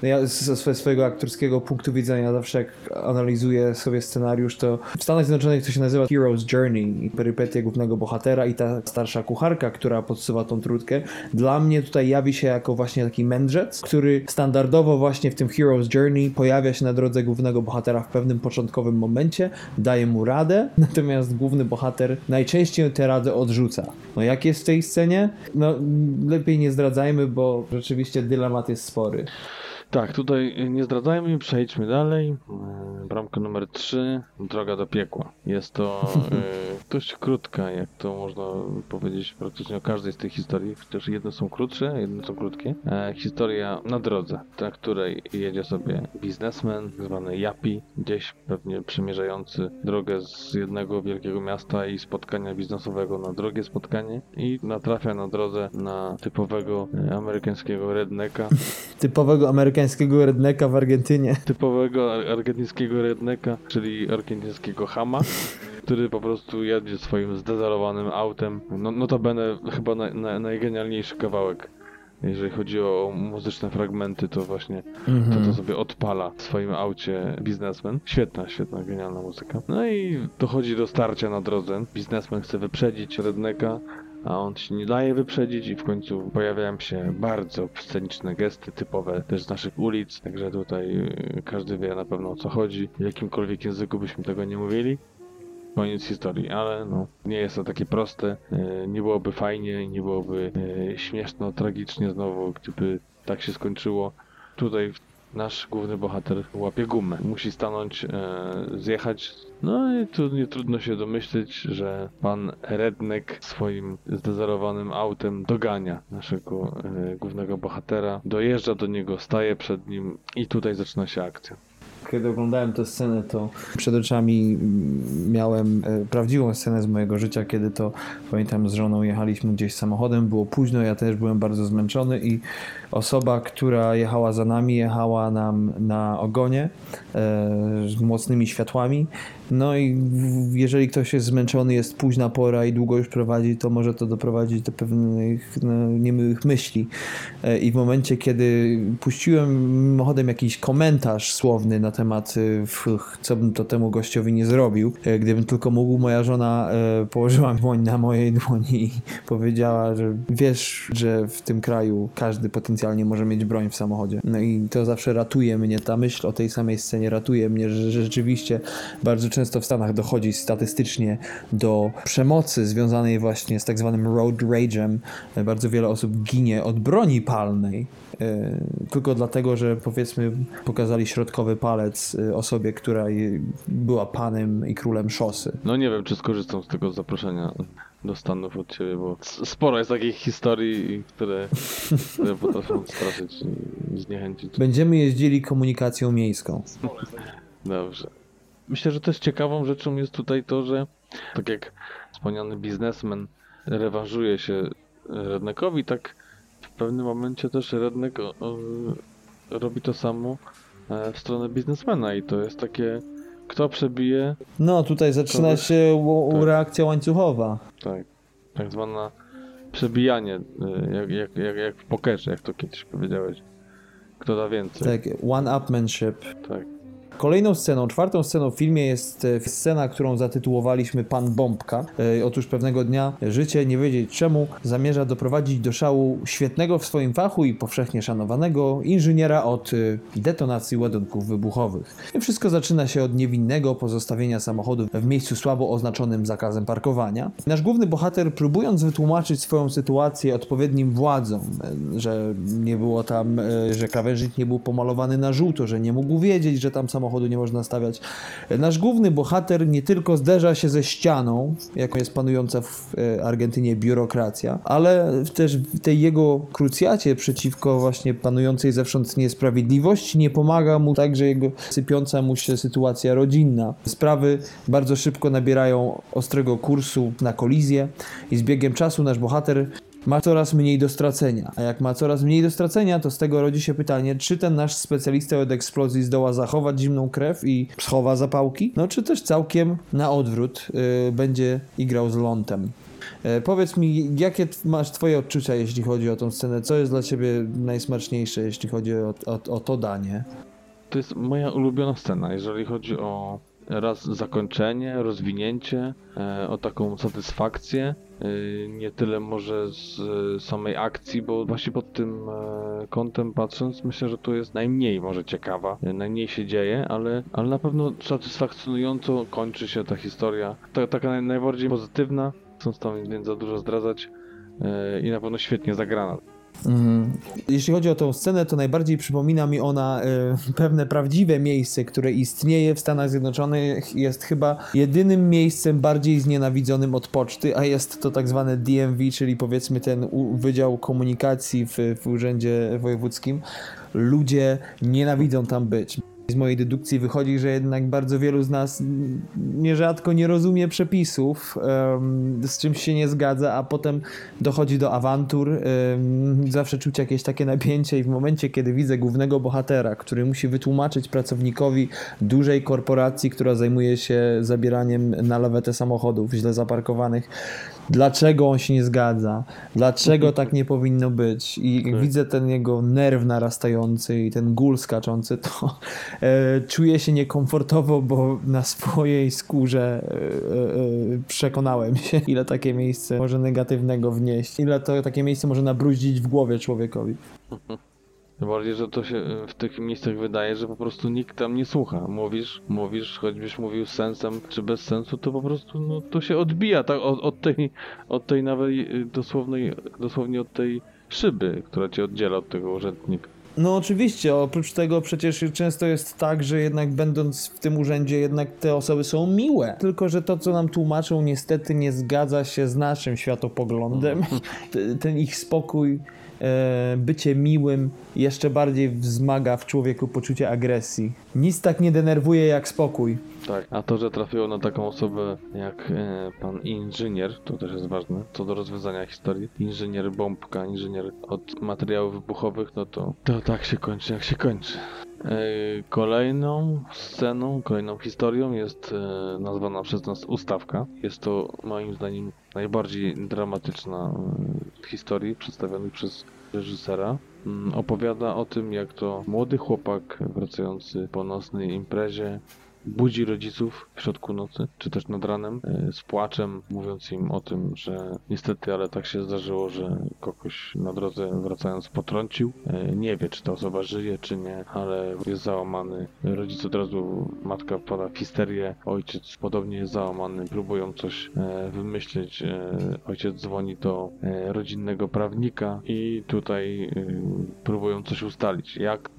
No ja ze swojego aktorskiego punktu widzenia zawsze jak analizuję sobie scenariusz, to w Stanach Zjednoczonych to się nazywa Hero's Journey perypetie głównego bohatera i ta starsza kucharka, która podsuwa tą trudkę. Dla mnie tutaj jawi się jako właśnie taki mędrzec, który standardowo właśnie w tym Hero's Journey pojawia się na drodze głównego bohatera w pewnym początkowym momencie, daje mu radę, natomiast główny bohater najczęściej tę radę odrzuca. No jak jest w tej scenie? No lepiej nie zdradzajmy, bo rzeczywiście dylemat jest spory.
Tak, tutaj nie zdradzajmy, przejdźmy dalej. E, Bramka numer 3, Droga do piekła. Jest to e, dość krótka, jak to można powiedzieć praktycznie o każdej z tych historii, chociaż jedne są krótsze, jedne są krótkie. E, Historia na drodze, na której jedzie sobie biznesmen, zwany Yapi, gdzieś pewnie przemierzający drogę z jednego wielkiego miasta i spotkania biznesowego na drugie spotkanie i natrafia na drodze na typowego e, amerykańskiego rednecka,
typowego amerykańskiego rednecka w Argentynie.
typowego ar- argentyńskiego rednecka, czyli argentyńskiego hama, który po prostu jedzie swoim zdezelowanym autem. No, notabene chyba na, na, najgenialniejszy kawałek. Jeżeli chodzi o muzyczne fragmenty, to właśnie to, to sobie odpala w swoim aucie biznesmen. Świetna, świetna, genialna muzyka. No i dochodzi do starcia na drodze. Biznesmen chce wyprzedzić redneka, a on się nie daje wyprzedzić i w końcu pojawiają się bardzo sceniczne gesty typowe też z naszych ulic, także tutaj y, każdy wie na pewno o co chodzi. W jakimkolwiek języku byśmy tego nie mówili. Koniec historii, ale no, nie jest to takie proste. y, Nie byłoby fajnie, nie byłoby y, śmieszno, tragicznie znowu, gdyby tak się skończyło. Tutaj nasz główny bohater łapie gumę. Musi stanąć, e, zjechać. No i tu nie trudno się domyśleć, że pan Redneck swoim zdezerowanym autem dogania naszego e, głównego bohatera. Dojeżdża do niego, staje przed nim i tutaj zaczyna się akcja.
Kiedy oglądałem tę scenę, to przed oczami miałem e, prawdziwą scenę z mojego życia, kiedy to pamiętam z żoną jechaliśmy gdzieś samochodem, było późno, ja też byłem bardzo zmęczony i osoba, która jechała za nami, jechała nam na ogonie e, z mocnymi światłami. No i jeżeli ktoś jest zmęczony, jest późna pora i długo już prowadzi, to może to doprowadzić do pewnych no, niemyłych myśli. E, I w momencie, kiedy puściłem mimochodem jakiś komentarz słowny na temat w, co bym to temu gościowi nie zrobił. E, Gdybym tylko mógł, moja żona e, położyła dłoń na mojej dłoni i powiedziała, że wiesz, że w tym kraju każdy potencjalnie może mieć broń w samochodzie. No i to zawsze ratuje mnie, ta myśl o tej samej scenie ratuje mnie, że rzeczywiście bardzo często w Stanach dochodzi statystycznie do przemocy związanej właśnie z tak zwanym road rage'em. Bardzo wiele osób ginie od broni palnej. e, Tylko dlatego, że powiedzmy pokazali środkowy palec e, osobie, która była panem i królem szosy.
No nie wiem, czy skorzystam z tego zaproszenia do Stanów od ciebie, bo sporo jest takich historii, które, które potrafią straszyć i zniechęcić.
Będziemy jeździli komunikacją miejską.
Dobrze. Myślę, że też ciekawą rzeczą jest tutaj to, że tak jak wspomniany biznesmen rewanżuje się Redneckowi, tak w pewnym momencie też Redneck robi to samo e, w stronę biznesmena i to jest takie kto przebije,
No, tutaj zaczyna
Kogoś-
się
tak.
reakcja łańcuchowa.
tak, tak zwana przebijanie, e, jak, jak, jak, jak w pokerze, jak to kiedyś powiedziałeś. Kto da więcej.
Tak, one-upmanship.
tak.
Kolejną sceną, czwartą sceną w filmie jest e, scena, którą zatytułowaliśmy Pan Bombka. E, Otóż pewnego dnia życie, nie wiedzieć czemu, zamierza doprowadzić do szału świetnego w swoim fachu i powszechnie szanowanego inżyniera od e, detonacji ładunków wybuchowych. I wszystko zaczyna się od niewinnego pozostawienia samochodu w miejscu słabo oznaczonym zakazem parkowania. Nasz główny bohater, próbując wytłumaczyć swoją sytuację odpowiednim władzom, że nie było tam, że krawężnik nie był pomalowany na żółto, że nie mógł wiedzieć, że tam samochodu nie można stawiać. Nasz główny bohater nie tylko zderza się ze ścianą, jaką jest panująca w e, Argentynie biurokracja, ale też w tej jego krucjacie przeciwko właśnie panującej zewsząd niesprawiedliwości nie pomaga mu także jego sypiąca mu się sytuacja rodzinna. Sprawy bardzo szybko nabierają ostrego kursu na kolizję i z biegiem czasu nasz bohater ma coraz mniej do stracenia. A jak ma coraz mniej do stracenia, to z tego rodzi się pytanie, czy ten nasz specjalista od eksplozji zdoła zachować zimną krew i schowa zapałki? No czy też całkiem na odwrót yy, będzie igrał z lądem. E, powiedz mi, jakie masz twoje odczucia, jeśli chodzi o tą scenę? Co jest dla ciebie najsmaczniejsze, jeśli chodzi o, o, o to danie?
To jest moja ulubiona scena, jeżeli chodzi o raz zakończenie, rozwinięcie, e, o taką satysfakcję. E, Nie tyle może z e, samej akcji, bo właśnie pod tym e, kątem patrząc, myślę, że to jest najmniej może ciekawa, e, najmniej się dzieje, ale, ale na pewno satysfakcjonująco kończy się ta historia. Ta, taka naj, najbardziej pozytywna, chcąc tam więc za dużo zdradzać i na pewno świetnie zagrana.
Mhm. Jeśli chodzi o tą scenę, to najbardziej przypomina mi ona e, pewne prawdziwe miejsce, które istnieje w Stanach Zjednoczonych. Jest chyba jedynym miejscem bardziej znienawidzonym od poczty, a jest to tak zwane DMV, czyli powiedzmy ten Wydział Komunikacji w, w Urzędzie Wojewódzkim. Ludzie nienawidzą tam być. Z mojej dedukcji wychodzi, że jednak bardzo wielu z nas nierzadko nie rozumie przepisów, z czymś się nie zgadza, a potem dochodzi do awantur. zawsze czuć jakieś takie napięcie i w momencie, kiedy widzę głównego bohatera, który musi wytłumaczyć pracownikowi dużej korporacji, która zajmuje się zabieraniem na lawetę samochodów źle zaparkowanych, dlaczego on się nie zgadza, dlaczego tak nie powinno być i jak
Tak.
widzę ten jego nerw narastający i ten gól skaczący, to e, czuję się niekomfortowo, bo na swojej skórze e, e, przekonałem się, ile takie miejsce może negatywnego wnieść, ile to takie miejsce może nabruździć w głowie człowiekowi.
Tym bardziej, że to się e, w tych miejscach wydaje, że po prostu nikt tam nie słucha. Mówisz, mówisz, choćbyś mówił z sensem czy bez sensu, to po prostu no, to się odbija tak, od, od tej, od tej nawet e, dosłownej, dosłownie od tej szyby, która cię oddziela od tego urzędnika.
No oczywiście, oprócz tego przecież często jest tak, że jednak będąc w tym urzędzie, jednak te osoby są miłe. Tylko, że to, co nam tłumaczą, niestety nie zgadza się z naszym światopoglądem. T- Ten ich spokój, e, bycie miłym jeszcze bardziej wzmaga w człowieku poczucie agresji. Nic tak nie denerwuje jak spokój.
Tak. A to, że trafiło na taką osobę jak e, pan inżynier, to też jest ważne, co do rozwiązania historii. Inżynier bombka, inżynier od materiałów wybuchowych, no to, to tak się kończy, jak się kończy. E, Kolejną sceną, kolejną historią jest e, nazwana przez nas ustawka. Jest to moim zdaniem najbardziej dramatyczna e, w historii przedstawionych przez reżysera. mm, opowiada o tym, jak to młody chłopak wracający po nocnej imprezie budzi rodziców w środku nocy, czy też nad ranem, e, z płaczem, mówiąc im o tym, że niestety, ale tak się zdarzyło, że kogoś na drodze wracając potrącił. E, Nie wie, czy ta osoba żyje, czy nie, ale jest załamany. Rodzic od razu, matka wpada w histerię, ojciec podobnie jest załamany, próbują coś e, wymyślić. Ojciec dzwoni do rodzinnego prawnika i tutaj próbują coś ustalić, jak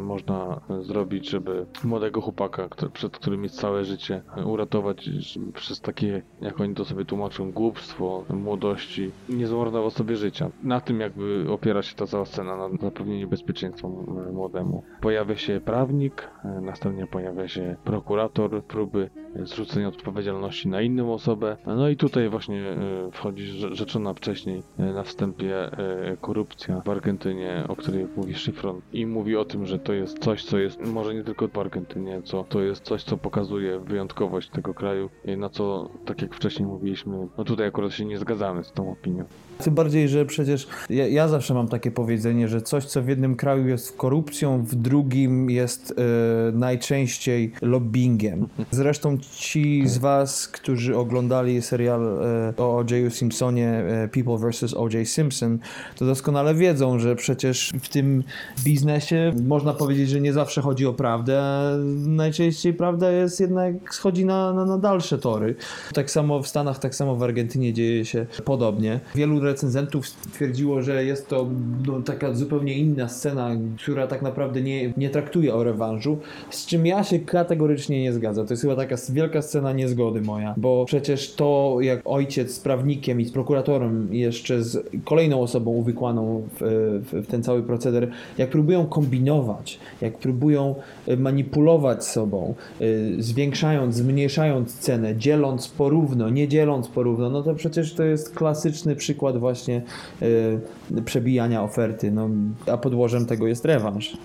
można zrobić, żeby młodego chłopaka, który, przed którym jest całe życie, uratować przez takie, jak oni to sobie tłumaczą, głupstwo młodości, nie zmarnował sobie życia. Na tym jakby opiera się ta cała scena, na zapewnieniu bezpieczeństwa młodemu. Pojawia się prawnik, następnie pojawia się prokurator, próby zrzucenia odpowiedzialności na inną osobę. No i tutaj właśnie e, wchodzi rze- rzeczona wcześniej e, na wstępie e, korupcja w Argentynie, o której mówi Szyfron i mówi o tym, że to jest coś, co jest może nie tylko w Argentynie, co to jest coś, co pokazuje wyjątkowość tego kraju, na co, tak jak wcześniej mówiliśmy, no tutaj akurat się nie zgadzamy z tą opinią.
Tym bardziej, że przecież ja, ja zawsze mam takie powiedzenie, że coś, co w jednym kraju jest korupcją, w drugim jest e, najczęściej lobbyingiem. Zresztą ci z Was, którzy oglądali serial e, o O.J. Simpsonie e, People vs. O.J. Simpson, to doskonale wiedzą, że przecież w tym biznesie można powiedzieć, że nie zawsze chodzi o prawdę, a najczęściej prawda jest jednak schodzi na, na, na dalsze tory. Tak samo w Stanach, tak samo w Argentynie dzieje się podobnie. Wielu recenzentów stwierdziło, że jest to no, taka zupełnie inna scena, która tak naprawdę nie, nie traktuje o rewanżu, z czym ja się kategorycznie nie zgadzam. To jest chyba taka wielka scena niezgody moja, bo przecież to jak ojciec z prawnikiem i z prokuratorem jeszcze z kolejną osobą uwikłaną w, w, w ten cały proceder, jak próbują kombinować, jak próbują e, manipulować sobą, y, zwiększając, zmniejszając cenę, dzieląc porówno, nie dzieląc porówno, no to przecież to jest klasyczny przykład właśnie y, przebijania oferty, no, a podłożem tego jest rewanż.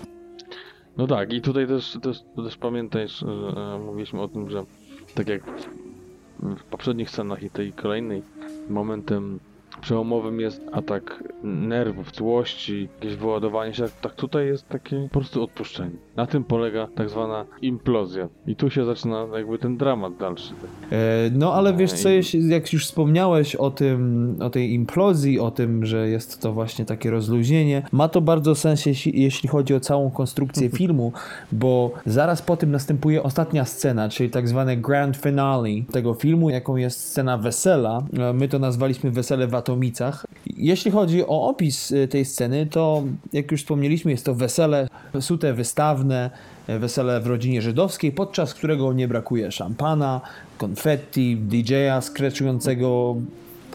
No tak, i tutaj też, też, też pamiętaj, że e, mówiliśmy o tym, że tak jak w, w poprzednich scenach i tej kolejnej, momentem przełomowym jest atak nerwów, złości, jakieś wyładowanie się, tak tutaj jest takie po prostu odpuszczenie. Na tym polega tak zwana implozja. I tu się zaczyna jakby ten dramat dalszy.
E, No ale wiesz co, jak już wspomniałeś o tym, o tej implozji, o tym, że jest to właśnie takie rozluźnienie, ma to bardzo sens, jeśli, jeśli chodzi o całą konstrukcję filmu, bo zaraz po tym następuje ostatnia scena, czyli tak zwane grand finale tego filmu, jaką jest scena wesela. E, My to nazwaliśmy wesele w Atomicach. Jeśli chodzi o opis e, tej sceny, to jak już wspomnieliśmy, jest to wesele sute, wystawne, e, wesele w rodzinie żydowskiej, podczas którego nie brakuje szampana, konfetti, DJ-a skreczującego,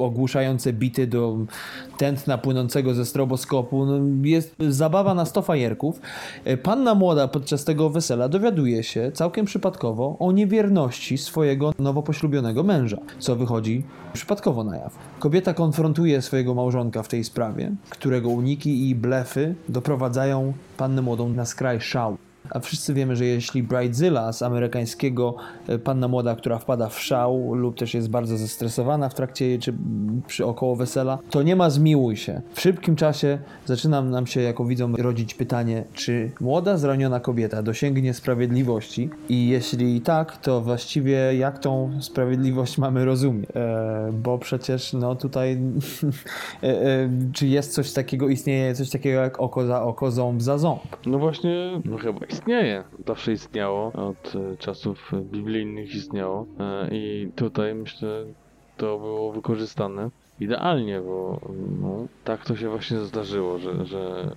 ogłuszające bity do tętna płynącego ze stroboskopu. No, jest zabawa na sto fajerków. E, Panna młoda podczas tego wesela dowiaduje się całkiem przypadkowo o niewierności swojego nowo poślubionego męża, co wychodzi przypadkowo na jaw. Kobieta konfrontuje swojego małżonka w tej sprawie, którego uniki i blefy doprowadzają pannę młodą na skraj szału. A wszyscy wiemy, że jeśli Bridezilla z amerykańskiego e, panna młoda, która wpada w szał lub też jest bardzo zestresowana w trakcie czy przy około wesela, to nie ma zmiłuj się. W szybkim czasie zaczyna nam się jako widzom rodzić pytanie, czy młoda zraniona kobieta dosięgnie sprawiedliwości i jeśli tak, to właściwie jak tą sprawiedliwość mamy rozumieć? E, bo przecież no tutaj e, czy jest coś takiego, istnieje coś takiego jak oko za oko, ząb za ząb?
No właśnie, no chyba istnieje. Zawsze istniało. Od e, czasów biblijnych istniało. E, I tutaj myślę, to było wykorzystane idealnie, bo no, tak to się właśnie zdarzyło, że, że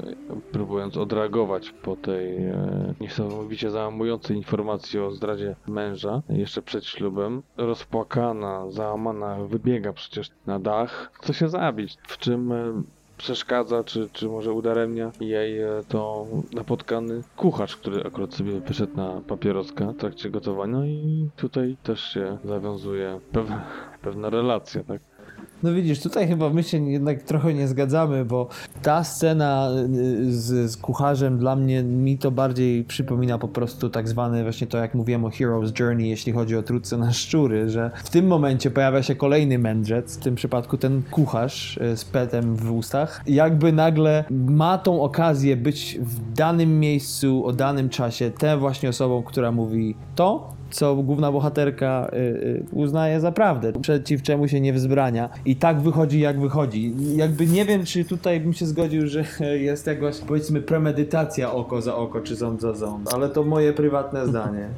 próbując odreagować po tej e, niesamowicie załamującej informacji o zdradzie męża jeszcze przed ślubem, rozpłakana, załamana wybiega przecież na dach, chce się zabić, w czym e, przeszkadza, czy, czy może udaremnia jej e, to napotkany kucharz, który akurat sobie wyszedł na papieroska w trakcie gotowania i tutaj też się zawiązuje pewna, pewna relacja, tak?
No widzisz, tutaj chyba my się jednak trochę nie zgadzamy, bo ta scena y, z, z kucharzem dla mnie, mi to bardziej przypomina po prostu tak zwany, właśnie to jak mówiłem o Hero's Journey, jeśli chodzi o trudce na szczury, że w tym momencie pojawia się kolejny mędrzec, w tym przypadku ten kucharz y, z petem w ustach, jakby nagle ma tą okazję być w danym miejscu, o danym czasie, tę właśnie osobą, która mówi to, co główna bohaterka y, y, uznaje za prawdę, przeciw czemu się nie wzbrania. I tak wychodzi, jak wychodzi. Jakby nie wiem, czy tutaj bym się zgodził, że jest jakaś, powiedzmy, premedytacja oko za oko, czy ząb za ząb, ale to moje prywatne zdanie.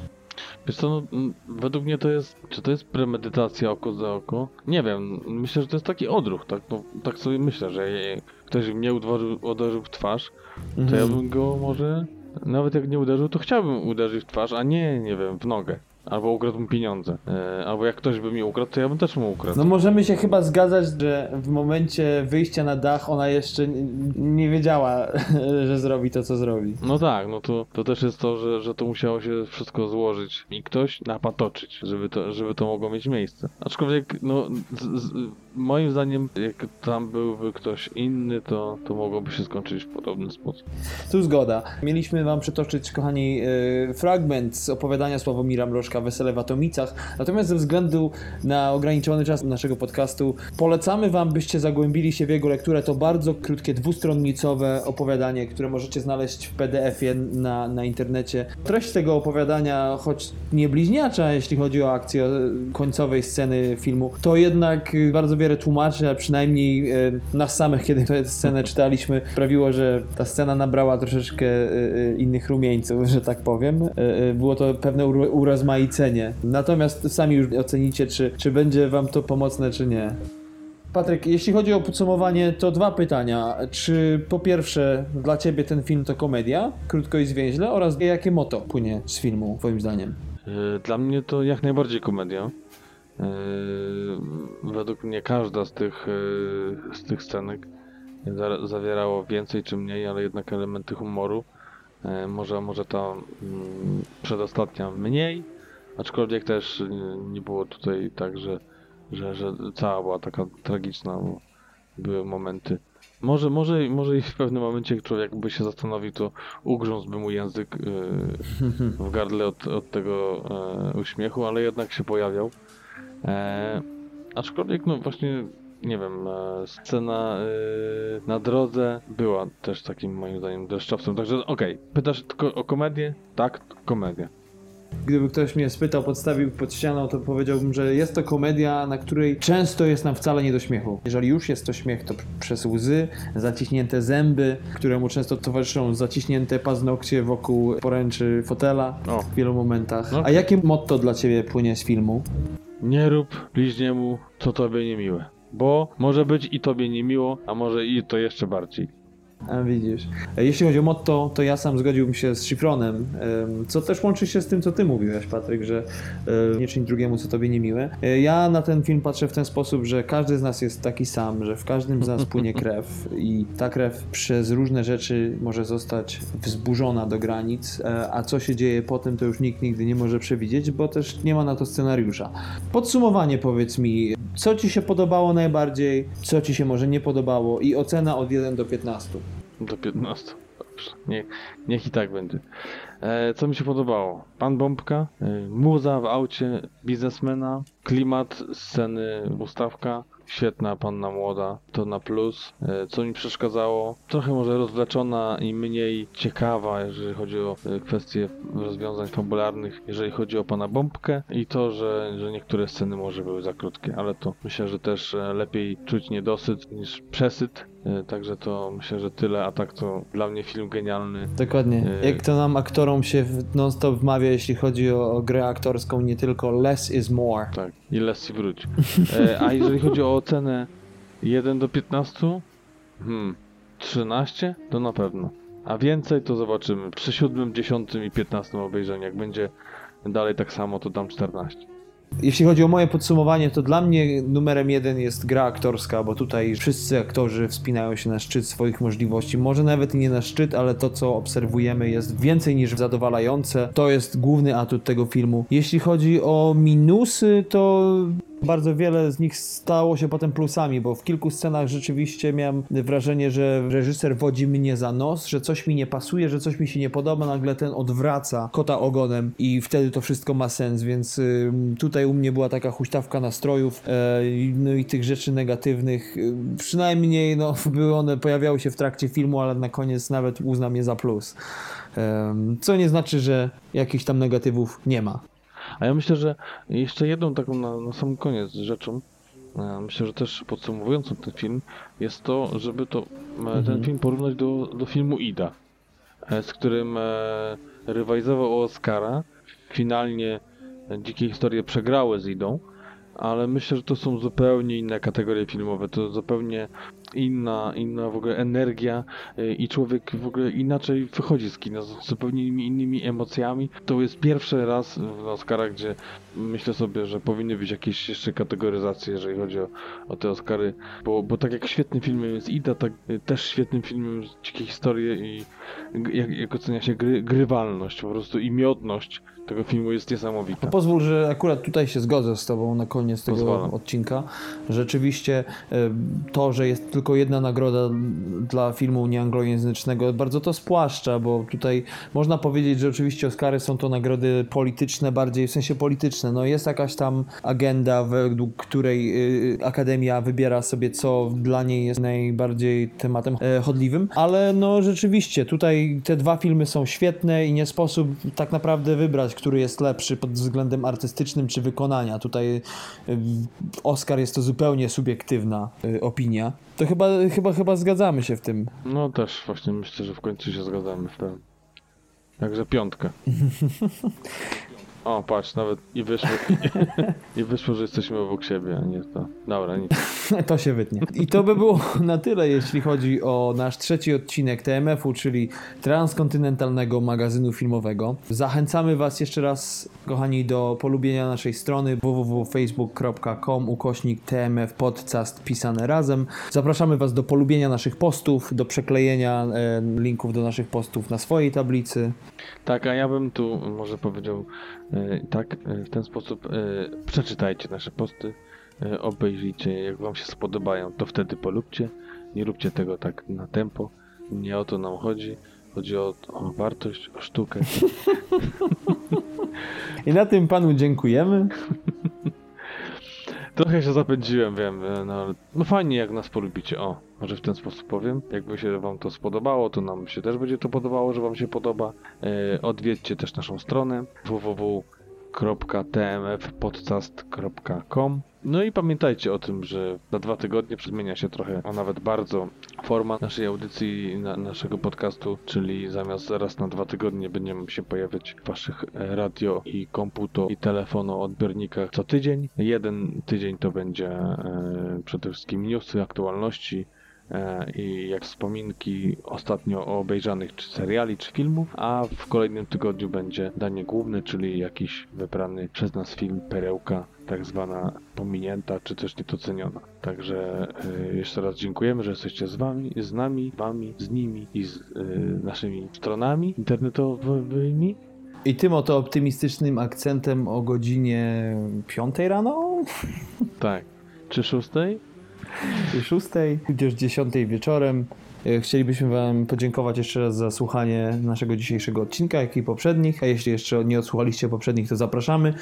Wiesz co, no, według mnie to jest, czy to jest premedytacja oko za oko? Nie wiem, myślę, że to jest taki odruch, tak, no, tak sobie myślę, że ktoś mnie uderzył, uderzył w twarz, to ja bym go może, nawet jak nie uderzył, to chciałbym uderzyć w twarz, a nie, nie wiem, w nogę. Albo ukradł mu pieniądze. E, albo jak ktoś by mi ukradł, to ja bym też mu ukradł.
No możemy się chyba zgadzać, że w momencie wyjścia na dach ona jeszcze nie, wiedziała, że zrobi to, co zrobi.
No tak, no to, to też jest to, że, że to musiało się wszystko złożyć i ktoś napatoczyć, żeby to, żeby to mogło mieć miejsce. Aczkolwiek, no, z, z, moim zdaniem, jak tam byłby ktoś inny, to, to mogłoby się skończyć w podobny sposób.
Tu zgoda. Mieliśmy wam przytoczyć, kochani, e, fragment z opowiadania Sławomira Mrożka Wesele w Atomicach. Natomiast ze względu na ograniczony czas naszego podcastu polecamy wam, byście zagłębili się w jego lekturę. To bardzo krótkie, dwustronnicowe opowiadanie, które możecie znaleźć w PDF-ie na, na internecie. Treść tego opowiadania, choć nie bliźniacza, jeśli chodzi o akcję końcowej sceny filmu, to jednak bardzo wiele tłumaczy, a przynajmniej e, nas samych, kiedy tę scenę czytaliśmy, sprawiło, że ta scena nabrała troszeczkę e, e, innych rumieńców, że tak powiem. Było to pewne ur- urozmaicenie. Natomiast sami już ocenicie, czy, czy będzie wam to pomocne, czy nie. Patryk, jeśli chodzi o podsumowanie, to dwa pytania. Czy po pierwsze, dla ciebie ten film to komedia, krótko i zwięźle, oraz jakie moto płynie z filmu, twoim zdaniem?
Dla mnie to jak najbardziej komedia. E, Według mnie każda z tych, e, z tych scenek za- zawierało więcej czy mniej, ale jednak elementy humoru. E, Może, może ta mm, przedostatnia mniej, aczkolwiek też nie było tutaj tak, że, że, że cała była taka tragiczna, bo były momenty. Może, może, może i w pewnym momencie człowiek by się zastanowił, to ugrzązłby mu język w gardle od, od tego uśmiechu, ale jednak się pojawiał. E, aczkolwiek, no właśnie, nie wiem, e, scena e, na drodze była też takim moim zdaniem deszczowcem. Także okej, pytasz tylko o komedię? Tak, komedia.
Gdyby ktoś mnie spytał, podstawił pod ścianą, to powiedziałbym, że jest to komedia, na której często jest nam wcale nie do śmiechu. Jeżeli już jest to śmiech, to przez łzy, zaciśnięte zęby, któremu często towarzyszą zaciśnięte paznokcie wokół poręczy fotela
O.
w wielu momentach.
No.
A jakie motto dla ciebie płynie z filmu?
Nie rób bliźniemu, co tobie niemiłe. Bo może być i tobie niemiło, a może i to jeszcze bardziej.
Widzisz. Jeśli chodzi o motto, to ja sam zgodziłbym się z Szyfronem, em, co też łączy się z tym, co ty mówiłeś, Patryk, że nie czyń drugiemu, co tobie niemiłe. E, Ja na ten film patrzę w ten sposób, że każdy z nas jest taki sam, że w każdym z nas płynie krew i ta krew przez różne rzeczy może zostać wzburzona do granic, e, a co się dzieje potem, to już nikt nigdy nie może przewidzieć, bo też nie ma na to scenariusza. Podsumowanie powiedz mi, co ci się podobało najbardziej, co ci się może nie podobało i ocena od 1 do 15.
Do 15. Dobrze. Niech, niech i tak będzie. E, co mi się podobało? Pan Bombka, e, muza w aucie biznesmena, klimat sceny ustawka, świetna panna młoda, to na plus. E, co mi przeszkadzało? Trochę może rozwleczona i mniej ciekawa, jeżeli chodzi o e, kwestie rozwiązań fabularnych, jeżeli chodzi o pana Bombkę i to, że, że niektóre sceny może były za krótkie, ale to myślę, że też e, lepiej czuć niedosyt niż przesyt. E, Także to myślę, że tyle, a tak to dla mnie film genialny.
Dokładnie.
E,
Jak to nam aktorom się non-stop wmawia, jeśli chodzi o, o grę aktorską, nie tylko less is more.
Tak, i Leslie wróć. E, a jeżeli chodzi o ocenę 1 do 15, hmm, 13 to na pewno. A więcej to zobaczymy przy 7, 10 i 15 obejrzeniu. Jak będzie dalej tak samo, to dam 14.
Jeśli chodzi o moje podsumowanie, to dla mnie numerem jeden jest gra aktorska, bo tutaj wszyscy aktorzy wspinają się na szczyt swoich możliwości. Może nawet nie na szczyt, ale to, co obserwujemy, jest więcej niż zadowalające. To jest główny atut tego filmu. Jeśli chodzi o minusy, to Bardzo wiele z nich stało się potem plusami, bo w kilku scenach rzeczywiście miałem wrażenie, że reżyser wodzi mnie za nos, że coś mi nie pasuje, że coś mi się nie podoba, nagle ten odwraca kota ogonem i wtedy to wszystko ma sens, więc y, tutaj u mnie była taka huśtawka nastrojów, e, no i tych rzeczy negatywnych, y, przynajmniej no, były one, pojawiały się w trakcie filmu, ale na koniec nawet uznam je za plus. Co nie znaczy, że jakichś tam negatywów nie ma.
A ja myślę, że jeszcze jedną taką na, na sam koniec rzeczą, e, myślę, że też podsumowującą ten film, jest to, żeby to, e, ten film porównać do, do filmu Ida, e, z którym e, rywalizował o Oscara. Finalnie e, Dzikie Historie przegrały z Idą, ale myślę, że to są zupełnie inne kategorie filmowe, to zupełnie inna, inna w ogóle energia y, i człowiek w ogóle inaczej wychodzi z kina, z zupełnie innymi, emocjami. To jest pierwszy raz w Oscarach, gdzie myślę sobie, że powinny być jakieś jeszcze kategoryzacje, jeżeli chodzi o, o te Oscary, bo, bo tak jak świetnym filmem jest Ida, tak y, też świetnym filmem jest Dzikie Historie i jak, jak ocenia się gry, grywalność po prostu i miodność tego filmu jest niesamowita.
Pozwól, że akurat tutaj się zgodzę z Tobą na koniec tego
Pozwalam.
odcinka. Rzeczywiście e, to, że jest tylko jedna nagroda dla filmu nieanglojęzycznego, bardzo to spłaszcza, bo tutaj można powiedzieć, że oczywiście Oscary są to nagrody polityczne, bardziej w sensie polityczne. No jest jakaś tam agenda, według której y, Akademia wybiera sobie, co dla niej jest najbardziej tematem e, chodliwym, ale no rzeczywiście tutaj te dwa filmy są świetne i nie sposób tak naprawdę wybrać, który jest lepszy pod względem artystycznym czy wykonania. Tutaj y, Oscar jest to zupełnie subiektywna y, opinia. To chyba, chyba, chyba zgadzamy się w tym.
No też właśnie myślę, że w końcu się zgadzamy w pełni. Także piątka. O, patrz, nawet i wyszło, i wyszło, że jesteśmy obok siebie, a nie to. Dobra, nic.
To się wytnie. I to by było na tyle, jeśli chodzi o nasz trzeci odcinek TMF-u, czyli transkontynentalnego magazynu filmowego. Zachęcamy Was jeszcze raz, kochani, do polubienia naszej strony www.facebook.com ukośnik TMF podcast pisane razem. Zapraszamy Was do polubienia naszych postów, do przeklejenia e, linków do naszych postów na swojej tablicy.
Tak, a ja bym tu może powiedział tak, e, w ten sposób. E, przeczytajcie nasze posty, e, obejrzyjcie, je, jak Wam się spodobają, to wtedy polubcie. Nie róbcie tego tak na tempo. Nie o to nam chodzi. Chodzi o, o wartość, o sztukę.
I na tym Panu dziękujemy.
Trochę się zapędziłem, wiem, no, no fajnie jak nas polubicie, o, może w ten sposób powiem. Jakby się wam to spodobało, to nam się też będzie to podobało, że wam się podoba. E, odwiedźcie też naszą stronę www.tmfpodcast.com No i pamiętajcie o tym, że za dwa tygodnie zmienia się trochę, a nawet bardzo forma naszej audycji, na, naszego podcastu, czyli zamiast raz na dwa tygodnie będziemy się pojawiać w waszych e, radio i komputo i telefono odbiornikach co tydzień. Jeden tydzień to będzie e, przede wszystkim newsy, aktualności, i jak wspominki ostatnio o obejrzanych czy seriali, czy filmów, a w kolejnym tygodniu będzie danie główne, czyli jakiś wybrany przez nas film, perełka, tak zwana pominięta, czy też niedoceniona. Także e, jeszcze raz dziękujemy, że jesteście z wami, z nami, wami, z nimi i z e, naszymi stronami internetowymi.
I tym oto optymistycznym akcentem o godzinie 5 rano,
Tak. Czy szóstej?
czy 6, tudzież 10 wieczorem. E, Chcielibyśmy Wam podziękować jeszcze raz za słuchanie naszego dzisiejszego odcinka, jak i poprzednich. A jeśli jeszcze nie odsłuchaliście poprzednich, to zapraszamy.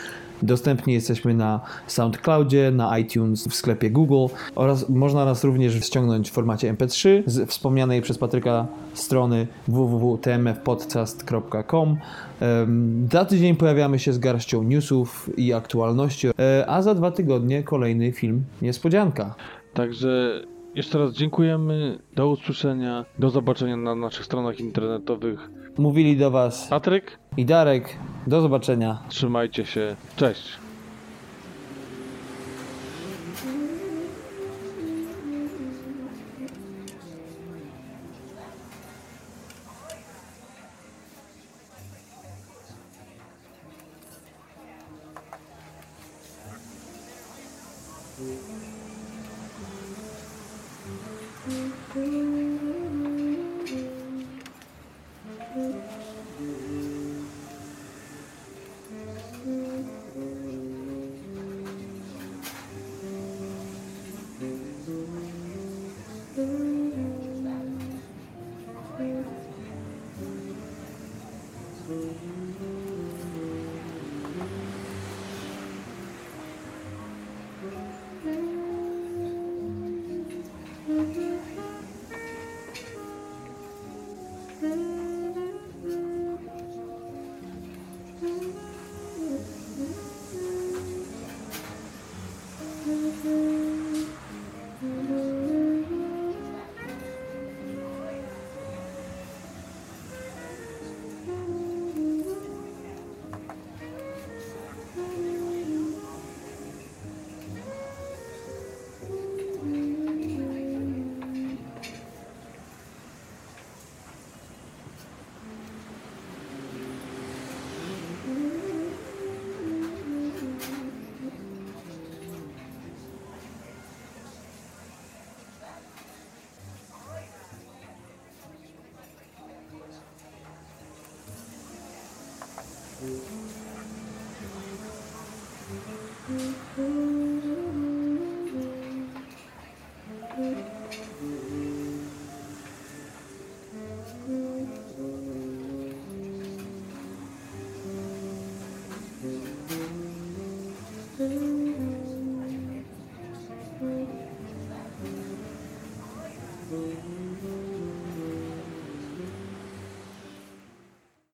Dostępni jesteśmy na SoundCloudzie, na iTunes, w sklepie Google oraz można nas również ściągnąć w formacie MP3 z wspomnianej przez Patryka strony www.tmfpodcast.com. Za tydzień pojawiamy się z garścią newsów i aktualności, e, a za dwa tygodnie kolejny film Niespodzianka.
Także jeszcze raz dziękujemy. Do usłyszenia. Do zobaczenia na naszych stronach internetowych.
Mówili do Was
Patryk,
i Darek. Do zobaczenia.
trzymajcie się. Cześć.
Green